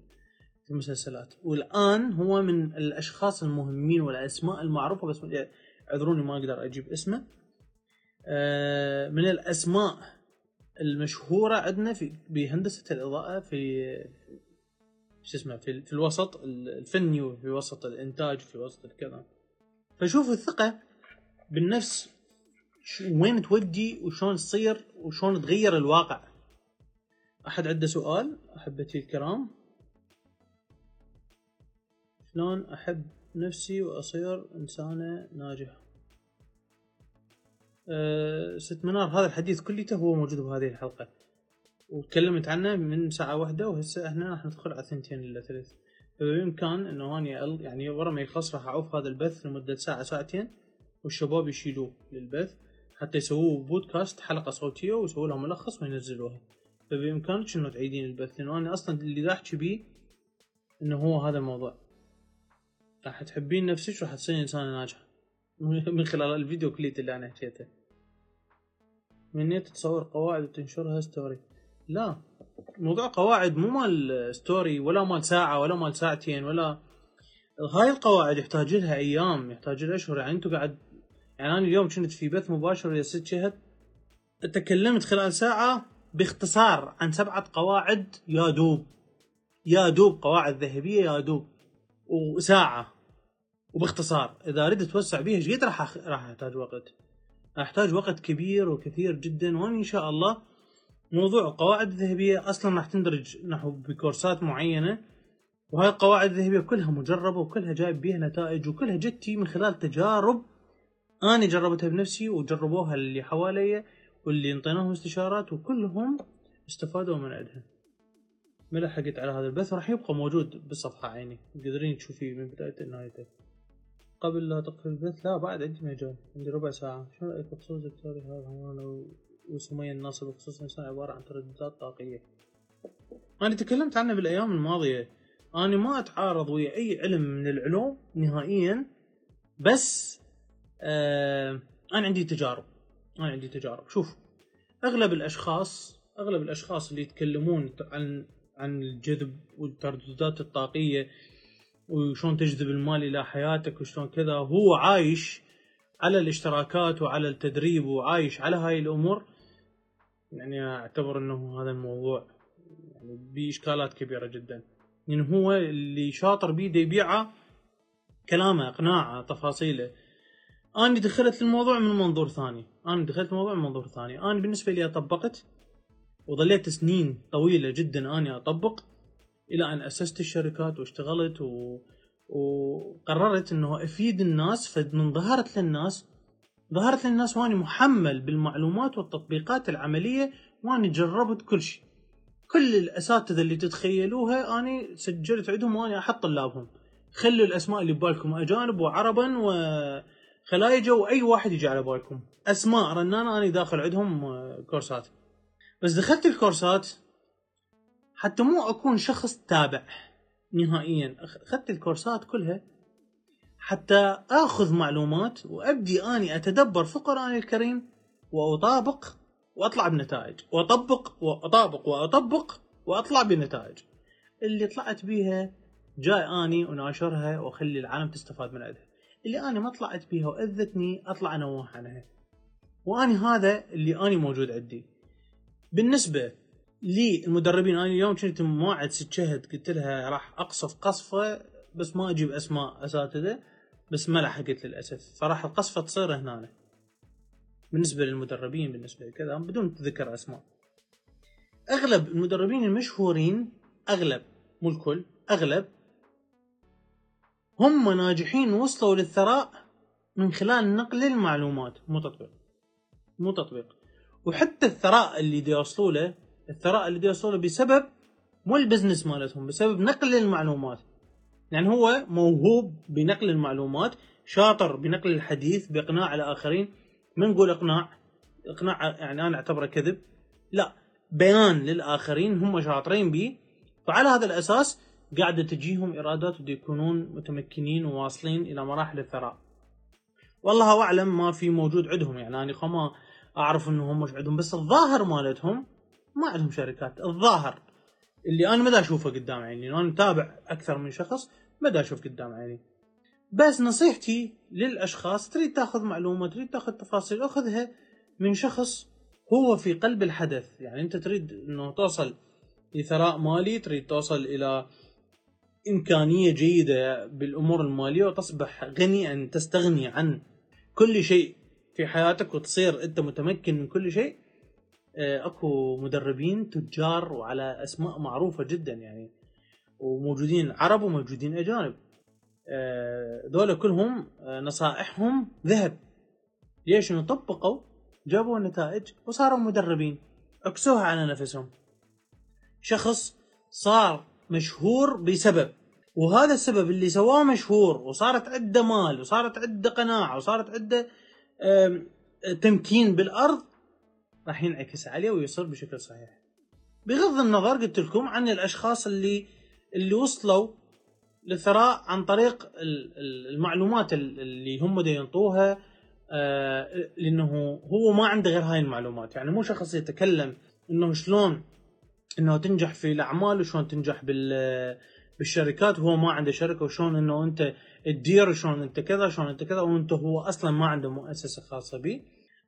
المسلسلات. والآن هو من الأشخاص المهمين والأسماء المعروفة بس اعذروني ما أقدر أجيب اسمه. آه، من الأسماء المشهورة عندنا في بهندسة الإضاءة في شو اسمه في, في الوسط الفني وفي وسط الإنتاج في وسط الكذا فشوف الثقة بالنفس وين تودي وشلون تصير وشلون تغير الواقع؟ أحد عنده سؤال؟ أحبتي الكرام؟ شلون أحب نفسي وأصير إنسانة ناجحة؟ أه ست منار هذا الحديث كليته هو موجود بهذه الحلقة. وتكلمت عنه من ساعة واحدة وهسه إحنا راح ندخل على ثنتين إلا ثلاث. فبإمكان إنه اني يعني ورا ما يخلص راح أعوف هذا البث لمدة ساعة ساعتين والشباب يشيلوه للبث. حتى يسووه بودكاست حلقة صوتية ويسووا لها ملخص وينزلوها فبامكانك انه تعيدين البث؟ لأنه أنا أصلا اللي دا احكي بيه إنه هو هذا الموضوع. راح تحبين نفسك وراح تصيرين إنسانة ناجحة. [laughs] من خلال الفيديو كليب اللي أنا حكيته. من نيت تصور قواعد وتنشرها story لا موضوع قواعد مو مال story ولا مال ساعة ولا مال ساعتين ولا. هاي القواعد يحتاج لها أيام يحتاج لها أشهر. يعني أنتم قاعد يعني أنا اليوم كنت في بث مباشر يا ست شهد تكلمت خلال ساعة باختصار عن سبعة قواعد يا دوب. يا دوب قواعد ذهبية يا دوب. وساعة. وباختصار. إذا أريد أتوسع بيها إيش قد راح راح أحتاج وقت؟ أحتاج وقت كبير وكثير جدا وإن شاء الله موضوع القواعد الذهبية أصلا راح تندرج نحو بكورسات معينة. وهاي القواعد الذهبية كلها مجربة وكلها جايب بيها نتائج وكلها جتي من خلال تجارب أنا جربتها بنفسي وجربوها اللي حواليا واللي انطيناهم استشارات وكلهم استفادوا من عندها ما لحقت على هذا البث راح يبقى موجود بالصفحة عيني. تقدرين تشوفيه من بداية لنهايته قبل لا تقفل البث لا بعد عندي مجال. عندي ربع ساعة. شو رأيك بخصوص دكتوري هذا هوانا وسمية الناصر؟ بخصوص إنسان عبارة عن ترددات طاقية. أنا تكلمت عنه بالأيام الماضية. أنا ما أتعارض ويا أي علم من العلوم نهائيا بس آه أنا عندي تجارب. أنا عندي تجارب. شوف أغلب الأشخاص أغلب الأشخاص اللي يتكلمون عن عن الجذب والترددات الطاقية وشلون تجذب المال إلى حياتك وشلون كذا هو عايش على الاشتراكات وعلى التدريب وعايش على هاي الأمور. يعني أعتبر إنه هذا الموضوع يعني بإشكالات كبيرة جدا. يعني هو اللي شاطر بيده يبيعه كلامه إقناعه تفاصيله. أنا دخلت الموضوع من منظور ثاني. أنا دخلت الموضوع من منظور ثاني. أنا بالنسبة لي طبقت وظليت سنين طويلة جدا أني أطبق إلى أن أسست الشركات واشتغلت و... وقررت إنه أفيد الناس. فمن ظهرت للناس ظهرت للناس وأني محمل بالمعلومات والتطبيقات العملية وأني جربت كل شيء. كل الأساتذة اللي تتخيلوها أني سجلت عندهم وأني أحط طلابهم خلوا الأسماء اللي ببالكم أجانب وعربا و خلايجه واي واحد يجي على بالكم. أسماء رنانة أنا داخل عندهم آه، كورسات. بس دخلت الكورسات حتى مو أكون شخص تابع نهائيا. أخذت الكورسات كلها حتى آخذ معلومات وأبدي أني أتدبر في القرآن الكريم وأطابق وأطلع بنتائج. وأطبق وأطابق وأطبق وأطلع بنتائج. اللي طلعت بيها جاي أني وناشرها وأخلي العالم تستفاد من عندها اللي أنا ما طلعت بيها وأذتني أطلع انوه عنها وأني هذا اللي أني موجود عندي. بالنسبة للمدربين أنا اليوم كنت موعد ست شهد قلت لها راح أقصف قصفة بس ما أجيب أسماء أساتذة بس ما لحقت للأسف. فراح القصفة تصير هنا. بالنسبة للمدربين بالنسبة لكذا بدون ذكر أسماء. أغلب المدربين المشهورين أغلب مو الكل أغلب هم ناجحين وصلوا للثراء من خلال نقل المعلومات. مو تطبيق مو تطبيق وحتى الثراء اللي دي يوصلوا له الثراء اللي دي يوصلوا له بسبب مو البزنس مالتهم بسبب نقل المعلومات. يعني هو موهوب بنقل المعلومات شاطر بنقل الحديث بإقناع الآخرين. ما نقول إقناع؟ إقناع يعني أنا أعتبره كذب. لا. بيان للآخرين هم شاطرين به. فعلى هذا الأساس قاعدة تجيهم إيرادات ودي يكونون متمكنين وواصلين إلى مراحل الثراء. والله أعلم ما في موجود عندهم. يعني أنا ما أعرف انه هم مش عندهم بس الظاهر مالتهم ما عندهم شركات. الظاهر اللي أنا ما أشوفه قدام عيني أنا متابع أكثر من شخص ما أشوف قدام عيني. بس نصيحتي للأشخاص تريد تأخذ معلومة تريد تأخذ تفاصيل أخذها من شخص هو في قلب الحدث. يعني أنت تريد إنه توصل لثراء مالي تريد توصل إلى إمكانية جيدة بالأمور المالية وتصبح غنيا تستغني عن كل شيء في حياتك وتصير أنت متمكن من كل شيء. آه، أكو مدربين تجار وعلى أسماء معروفة جدا يعني وموجودين عرب وموجودين أجانب. آه، ذولا كلهم آه، نصائحهم ذهب. ليش؟ طبقوا جابوا النتائج وصاروا مدربين. عكسوها على نفسهم. شخص صار مشهور بسبب. وهذا السبب اللي سواه مشهور وصارت عنده مال وصارت عنده قناعة وصارت عنده تمكين بالأرض راح ينعكس عليه ويصير بشكل صحيح. بغض النظر قلت لكم عن الأشخاص اللي اللي وصلوا للثراء عن طريق المعلومات اللي هم ينطوها آه، لأنه هو ما عنده غير هاي المعلومات. يعني مو شخص يتكلم إنه شلون إنه تنجح في الأعمال وشلون تنجح بال بالشركات وهو ما عنده شركة وشلون إنه أنت تدير شلون أنت كذا شلون أنت كذا وأنت هو أصلا ما عنده مؤسسة خاصة به.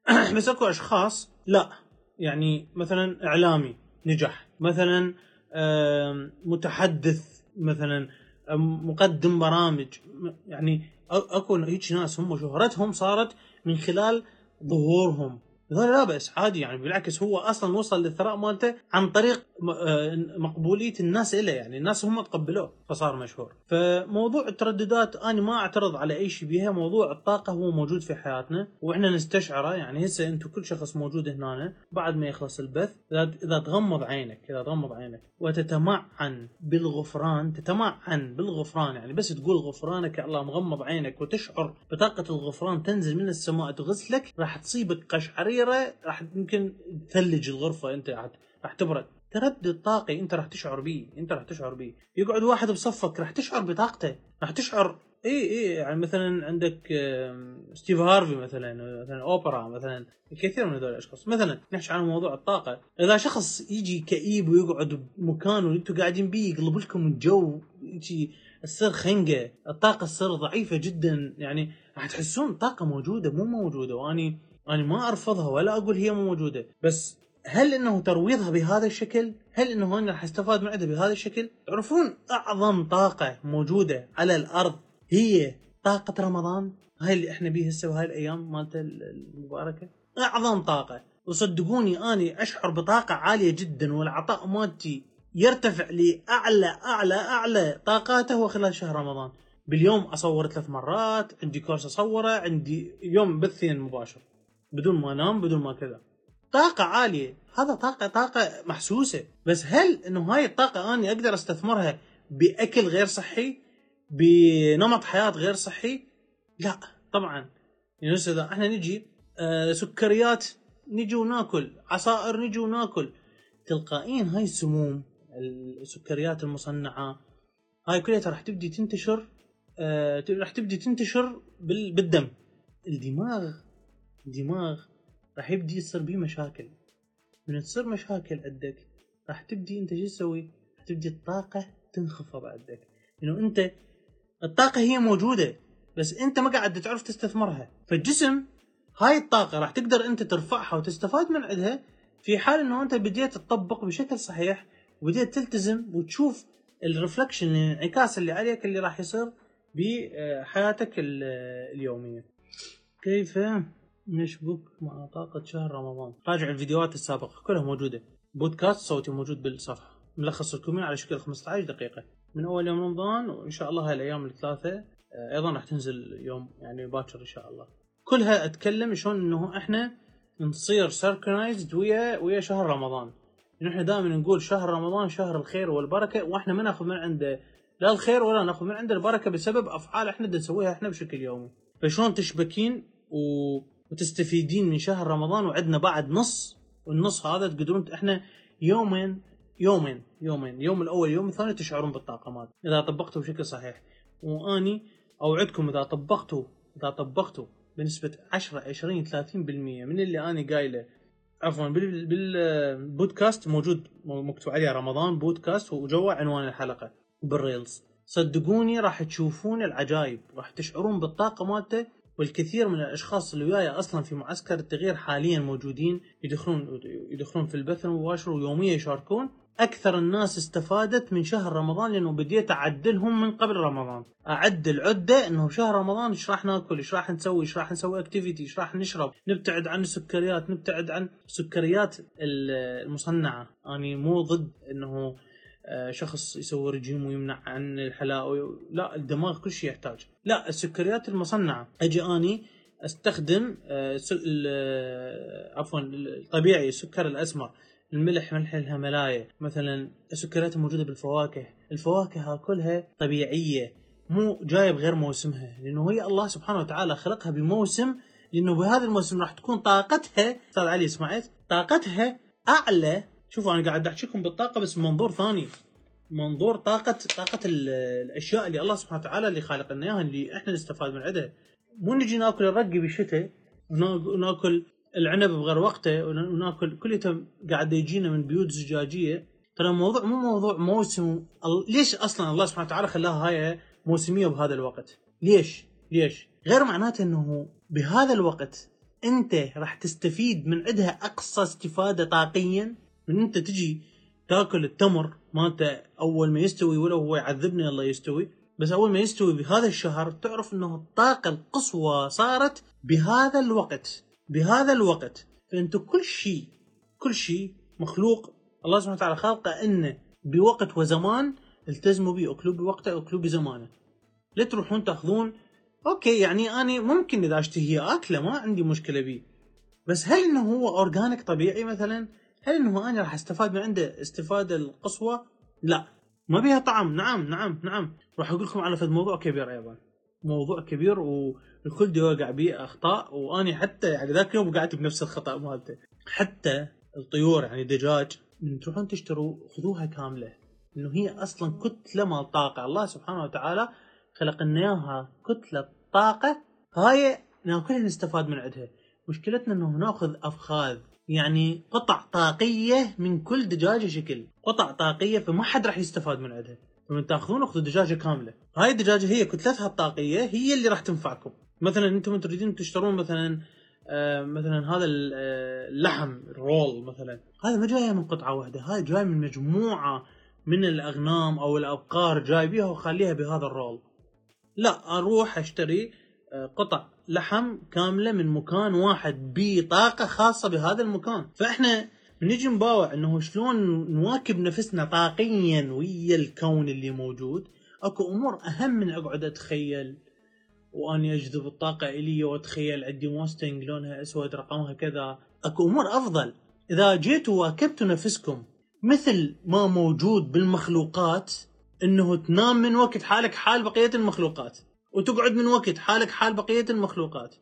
[clears throat] بس أكو أشخاص لا. يعني مثلا إعلامي نجح. مثلا متحدث مثلا مقدم برامج. يعني أكو هيك ناس هم شهرتهم صارت من خلال ظهورهم. هذا لا بأس عادي يعني بالعكس هو أصلا وصل للثراء مالته عن طريق آه، مقبولية الناس له يعني الناس هم تقبلوه فصار مشهور. فموضوع الترددات أنا ما أعترض على أي شيء بها موضوع الطاقة هو موجود في حياتنا وإحنا نستشعره يعني هسه أنتم كل شخص موجود هنا بعد ما يخلص البث إذا تغمض عينك إذا تغمض عينك وتتمعن بالغفران تتمعن بالغفران يعني بس تقول غفرانك الله مغمض عينك وتشعر بطاقة الغفران تنزل من السماء تغسلك راح تصيبك قشعريرة صغيره راح يمكن تثلج الغرفة أنت راح تبرد تردد طاقي أنت راح تشعر به أنت راح تشعر به يقعد واحد بصفك راح تشعر بطاقته راح تشعر اي اي يعني مثلا عندك ستيف هارفي مثلا مثلا أوبرا مثلا كثير من هذول الأشخاص. مثلا نحكي عن موضوع الطاقة. إذا شخص يجي كئيب ويقعد بمكان وأنتم قاعدين بيه يقلب لكم الجو تصير خنقة الطاقة تصير ضعيفة جدا يعني راح تحسون طاقة موجودة مو موجودة. وأني أنا ما أرفضها ولا أقول هي مو موجودة. بس هل إنه ترويضها بهذا الشكل؟ هل إنه أنا راح استفاد من عندها بهذا الشكل؟ تعرفون أعظم طاقة موجودة على الأرض هي طاقة رمضان؟ هاي اللي إحنا بيها هسه بهاي الأيام مالت المباركة. أعظم طاقة. وصدقوني أني أشعر بطاقة عالية جدا والعطاء مالتي يرتفع لأعلى أعلى أعلى طاقاته هو خلال شهر رمضان. باليوم اصور ثلاث مرات عندي كورس أصوره عندي يوم بثين مباشر. بدون ما انام بدون ما كذا. طاقة عالية. هذا طاقة طاقة محسوسة. بس هل إنه هاي الطاقة أني أقدر أستثمرها بأكل غير صحي؟ بنمط حياة غير صحي؟ لا طبعا. يعني إذا إحنا نجي آه سكريات نجي وناكل. عصائر نجي وناكل. تلقائيا هاي السموم السكريات المصنعة هاي كلها راح تبدي تنتشر آه راح تبدي تنتشر بالدم. الدماغ دماغ راح يبدي يصير بيه مشاكل. من تصير مشاكل عندك راح تبدي انت شو تسوي؟ راح تبدي الطاقة تنخفض عندك. انه انت الطاقة هي موجودة بس انت ما قاعد تعرف تستثمرها. فالجسم هاي الطاقة راح تقدر انت ترفعها وتستفاد من عندها في حال إنه انت بديت تطبق بشكل صحيح وبديت تلتزم وتشوف الرفلكشن الانعكاس اللي عليك اللي راح يصير بحياتك اليومية. كيف؟ نشبك مع طاقة شهر رمضان. راجع الفيديوهات السابقة كلها موجودة. بودكاست صوتي موجود بالصفحة. ملخص الكمية على شكل 15 دقيقة. من أول يوم رمضان وإن شاء الله هاي الأيام الثلاثة آه، أيضا راح تنزل يوم يعني باكر إن شاء الله. كلها أتكلم شلون إنه إحنا نصير سيركنايزد ويا ويا شهر رمضان. إحنا دائما نقول شهر رمضان شهر الخير والبركة وإحنا ما نأخذ من عنده لا الخير ولا نأخذ من عنده البركة بسبب أفعال إحنا نسويها إحنا بشكل يومي. فشلون تشبكين و... وتستفيدين من شهر رمضان وعندنا بعد نص والنص هذا تقدرون إحنا يومين يومين يومين يوم الأول يوم الثاني تشعرون بالطاقة مالت إذا طبقتوا بشكل صحيح. وأني أوعدكم إذا طبقتوا إذا طبقتوا بنسبة 10 20 30% من اللي أني قايله. عفوا بالبودكاست موجود مكتوب عليه رمضان بودكاست وجوا عنوان الحلقة بال reels. صدقوني راح تشوفون العجائب راح تشعرون بالطاقة مالته والكثير من الأشخاص اللي وياي أصلا في معسكر التغيير حاليا موجودين يدخلون يدخلون في البث المباشر ويوميا يشاركون. أكثر الناس استفادت من شهر رمضان لأنه بديت أعدلهم من قبل رمضان. اعدل عده إنه شهر رمضان إيش راح ناكل؟ إيش راح نسوي؟ إيش راح نسوي activity إيش راح نشرب؟ نبتعد عن السكريات نبتعد عن السكريات المصنعة. اني يعني مو ضد إنه شخص يسوي رجيم ويمنع عن الحلاوه لا الدماغ كل شيء يحتاج. لا السكريات المصنعة. أجي أني أستخدم آه، آه، عفوا الطبيعي السكر الأسمر الملح ملح الهملايا مثلا السكريات الموجودة بالفواكه. الفواكه كلها طبيعية مو جاية بغير موسمها لأنه هي الله سبحانه وتعالى خلقها بموسم لأنه بهذا الموسم راح تكون طاقتها أستاذ علي سمعت طاقتها أعلى شوفوا أنا قاعد احكيكم بالطاقة بس منظور ثاني منظور طاقة طاقة الأشياء اللي الله سبحانه وتعالى اللي خالق لنا إياها اللي إحنا نستفاد من عندها مو نجي ناكل الرقي بالشتاء وناكل العنب بغير وقته وناكل كل قاعد يجينا من بيوت زجاجية ترى الموضوع مو موضوع موسم ليش أصلا الله سبحانه وتعالى خلاها هاي موسمية بهذا الوقت؟ ليش؟ ليش؟ غير معناته إنه بهذا الوقت أنت راح تستفيد من عندها أقصى استفادة طاقيا من أنت تجي تاكل التمر مالته أول ما يستوي ولو هو يعذبني الله يستوي بس أول ما يستوي بهذا الشهر تعرف إنه الطاقة القصوى صارت بهذا الوقت بهذا الوقت. فأنت كل شيء كل شيء مخلوق. الله سبحانه وتعالى خالقه إنه بوقت وزمان التزموا به أكلوا بوقته أكلوا بزمانه. لا تروحون تأخذون okay يعني أنا ممكن إذا أشتهي أكله ما عندي مشكلة به. بس هل إنه هو organic طبيعي مثلا؟ هل انه أنا راح أستفاد من عنده استفادة القصوى؟ لا. ما بيها طعم. نعم نعم نعم. راح أقول لكم على فد موضوع كبير أيضا موضوع كبير والكل دي وقع بيه أخطاء وأني حتى يعني ذاك اليوم وقعت بنفس الخطأ مالته. حتى الطيور يعني دجاج من تروحون تشتروا خذوها كاملة. إنه هي أصلا كتلة مال طاقة. الله سبحانه وتعالى خلق لنا اياها كتلة طاقة. هاي ناكلها نستفاد من عندها. مشكلتنا انه نأخذ أفخاذ يعني قطع طاقية من كل دجاجة شكل. قطع طاقية فما حد راح يستفاد من عندها. فمن تاخذون اخذوا دجاجة كاملة. هاي الدجاجة هي كتلتها الطاقية هي اللي راح تنفعكم. مثلا أنتم تريدون تشترون مثلا آه مثلا هذا آه، اللحم الرول مثلا. هذا ما جاية من قطعة واحدة هاي جاي من مجموعة من الأغنام أو الأبقار جايبيها وخليها بهذا الرول. لا أروح أشتري آه، قطع لحم كاملة من مكان واحد بطاقة خاصة بهذا المكان. فإحنا نجي نباوع إنه شلون نواكب نفسنا طاقيا ويا الكون اللي موجود. أكو أمور أهم من أقعد أتخيل وأني أجذب الطاقة إلي وأتخيل عندي موستنج لونها أسود رقمها كذا. أكو أمور أفضل. إذا جيتوا واكبتوا نفسكم مثل ما موجود بالمخلوقات إنه تنام من وقت حالك حال بقية المخلوقات. وتقعد من وقت حالك حال بقية المخلوقات.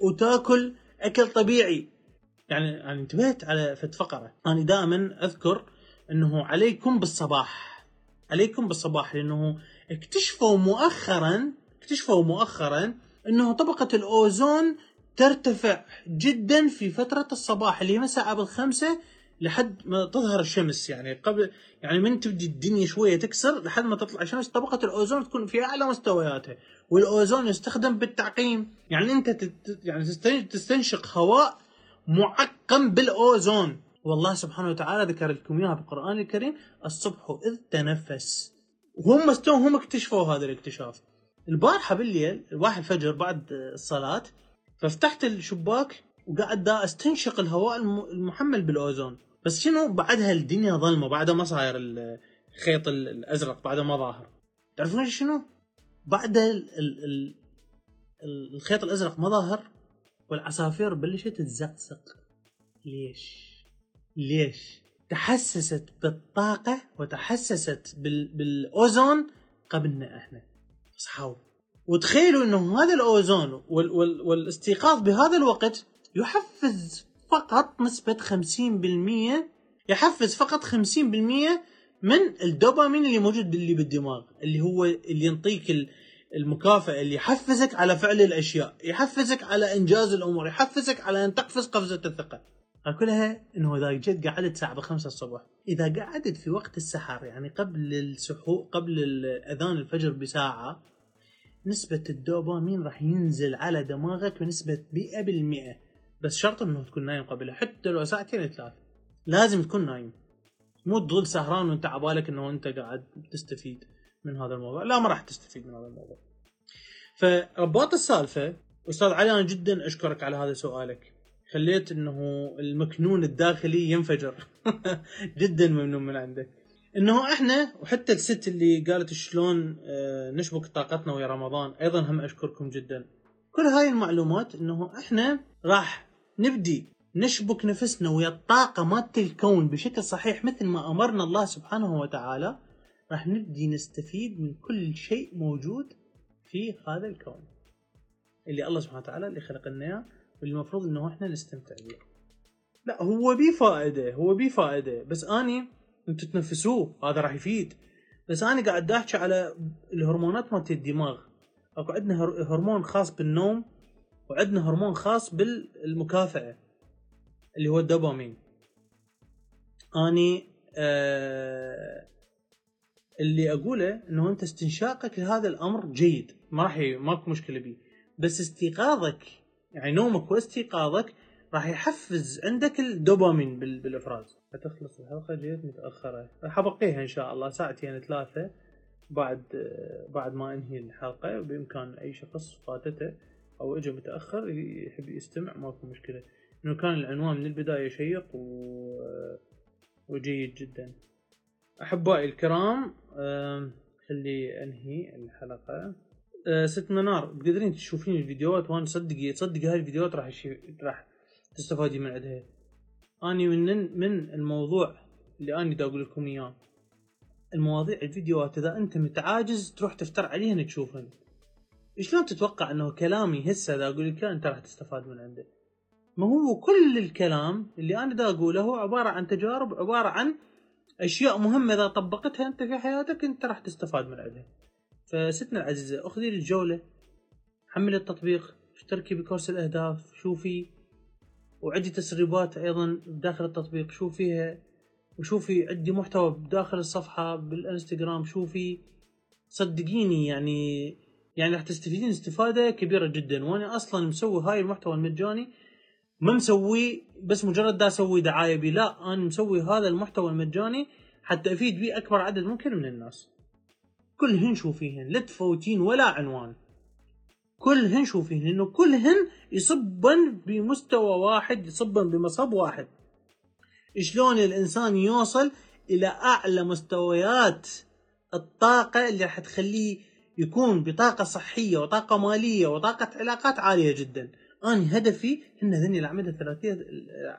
وتاكل أكل طبيعي. يعني يعني انتبهت على فت فقره أنا دائما أذكر إنه عليكم بالصباح. عليكم بالصباح لأنه اكتشفوا مؤخرا اكتشفوا مؤخرا إنه طبقة الأوزون ترتفع جدا في فترة الصباح اللي هي مساء قبل خمسة لحد ما تظهر الشمس يعني قبل يعني من تبدي الدنيا شوية تكسر لحد ما تطلع الشمس طبقة الأوزون تكون في أعلى مستوياتها والأوزون يستخدم بالتعقيم. يعني أنت يعني تستنشق هواء معقم بالأوزون. والله سبحانه وتعالى ذكر لكم إياها بالقرآن الكريم الصبح إذ تنفس. وهم هم اكتشفوا هذا الاكتشاف. البارحة بالليل الواحد الفجر بعد الصلاة ففتحت الشباك وقاعد دا أستنشق الهواء المحمل بالأوزون. بس شنو بعدها الدنيا ظلمة بعدها ما صاير الخيط الأزرق بعدها ما ظاهر تعرفون شنو؟ بعد ال ال ال الخيط الأزرق ما ظاهر والعصافير بلشت تزقزق ليش؟ ليش؟ تحسست بالطاقة وتحسست بال... بالأوزون قبلنا إحنا اصحاب وتخيلوا إنه هذا الأوزون وال... وال... والإستيقاظ بهذا الوقت يحفز فقط نسبة 50% يحفز فقط 50% من الدوبامين اللي موجود اللي بالدماغ اللي هو اللي ينطيك المكافأة اللي يحفزك على فعل الأشياء يحفزك على إنجاز الأمور يحفزك على أن تقفز قفزة الثقة. كلها إنه إذا جيت قعدت الساعة بخمسة الصبح إذا قعدت في وقت السحر يعني قبل السحور قبل اذان الفجر بساعة نسبة الدوبامين راح ينزل على دماغك بنسبة 100% بس شرط انه تكون نايم قبلها. حتى لو ساعتين ثلاث لازم تكون نايم. مو تظل سهران وانت عبالك إنه انت قاعد تستفيد من هذا الموضوع. لا ما راح تستفيد من هذا الموضوع. فرباط السالفة أستاذ علي أنا جدا أشكرك على هذا سؤالك. خليت إنه المكنون الداخلي ينفجر. [laughs] جدا ممنون من عندك. إنه إحنا وحتى الست اللي قالت شلون آه، نشبك طاقتنا ويا رمضان أيضا هم أشكركم جدا. كل هاي المعلومات إنه إحنا راح نبدي نشبك نفسنا ويا الطاقة مالت الكون بشكل صحيح مثل ما أمرنا الله سبحانه وتعالى راح نبدي نستفيد من كل شيء موجود في هذا الكون. اللي الله سبحانه وتعالى اللي خلق لنا إياه واللي المفروض إنه إحنا نستمتع به لا هو بيه فائدة هو بيه فائدة. بس أني أنتم تنفسوه هذا راح يفيد. بس أنا قاعد أحكي على الهرمونات مالت الدماغ. أكو عندنا هرمون خاص بالنوم وعندنا هرمون خاص بالمكافأة اللي هو الدوبامين. أني آه اللي أقوله إنه أنت استنشاقك لهذا الأمر جيد ما راح ماكو مشكلة به بس استيقاظك يعني نومك واستيقاظك راح يحفز عندك الدوبامين بالإفراز. هتخلص الحلقة جيت متأخرة. راح ابقيها إن شاء الله ساعتين ثلاثة بعد بعد ما انهي الحلقة بإمكان أي شخص فاتته. أو اجى متأخر يحب يستمع ماكو مشكلة. إنه كان العنوان من البداية شيق و... وجيد جدا. أحبائي الكرام خلي أنهي الحلقة. أه، ست منار تقدرين تشوفين الفيديوهات؟ وأنا صدقي تصدقي هاي الفيديوهات راح يشي... راح تستفادي من عندها اني من من الموضوع اللي اني دا أقول لكم إياه. المواضيع الفيديوهات إذا أنت متعاجز تروح تفتر عليهن تشوفهن. شلون تتوقع انه كلامي هسه اذا أقول لك انت راح تستفاد من عنده؟ ما هو كل الكلام اللي أنا دا اقوله هو عبارة عن تجارب عبارة عن أشياء مهمة إذا طبقتها أنت في حياتك أنت راح تستفاد من عندها فستنا العزيزة أخذي الجولة حملي التطبيق اشتركي بكورس الأهداف شوفي وعندي تسريبات أيضا داخل التطبيق شوفيها وشوفي عندي محتوى بداخل الصفحة بالإنستغرام شوفي صدقيني يعني يعني راح تستفيدين استفادة كبيرة جدا. وأنا أصلا مسوي هاي المحتوى المجاني ما مسوي بس مجرد دا أسوي دعاية بي لا أنا مسوي هذا المحتوى المجاني حتى أفيد به أكبر عدد ممكن من الناس. كلهن شوفيهن لا تفوتين ولا عنوان. كلهن شوفيهن انه كلهن يصبن بمستوى واحد يصبن بمصب واحد. شلون الإنسان يوصل إلى أعلى مستويات الطاقة اللي راح تخليه يكون بطاقة صحية وطاقة مالية وطاقة علاقات عالية جدا. أنا هدفي هن ذني الأعمدة الثلاثية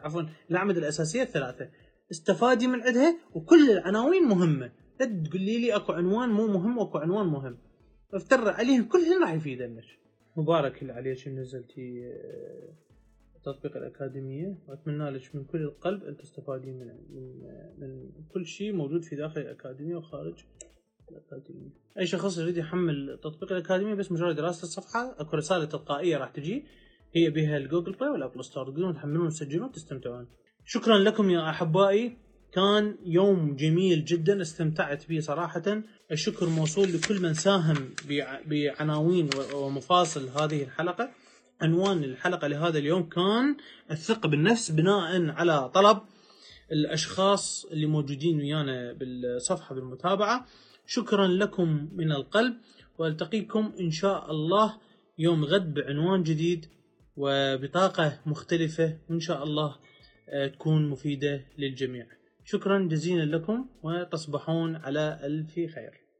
عفوا الأعمدة الأساسية الثلاثة. استفادي من عندها وكل العناوين مهمة. لا تقولي لي أكو عنوان مو مهم وأكو عنوان مهم. افتر عليهم كلهن راح يفيدنك مبارك اللي عليك نزلتي آه، تطبيق الأكاديمية. وأتمنى لك من كل القلب أن تستفادين من من, من كل شيء موجود في داخل الأكاديمية وخارج. الأكاديمية أي شخص يريد يحمل تطبيق الأكاديمية بس مجرد تراسل الصفحة أكو رسالة تلقائية راح تجي. هي بها ال Google Play وال Apple Store. تقدرون تحملون وتسجلون وتستمتعون. شكرا لكم يا أحبائي. كان يوم جميل جدا استمتعت به صراحة. الشكر موصول لكل من ساهم بع- بعناوين ومفاصل هذه الحلقة. عنوان الحلقة لهذا اليوم كان الثقة بالنفس بناء على طلب الأشخاص اللي موجودين ويانا بالصفحة بالمتابعة. شكرا لكم من القلب وألتقيكم إن شاء الله يوم غد بعنوان جديد وبطاقة مختلفة وإن شاء الله آه، تكون مفيدة للجميع. شكرا جزيلا لكم وتصبحون على ألف خير.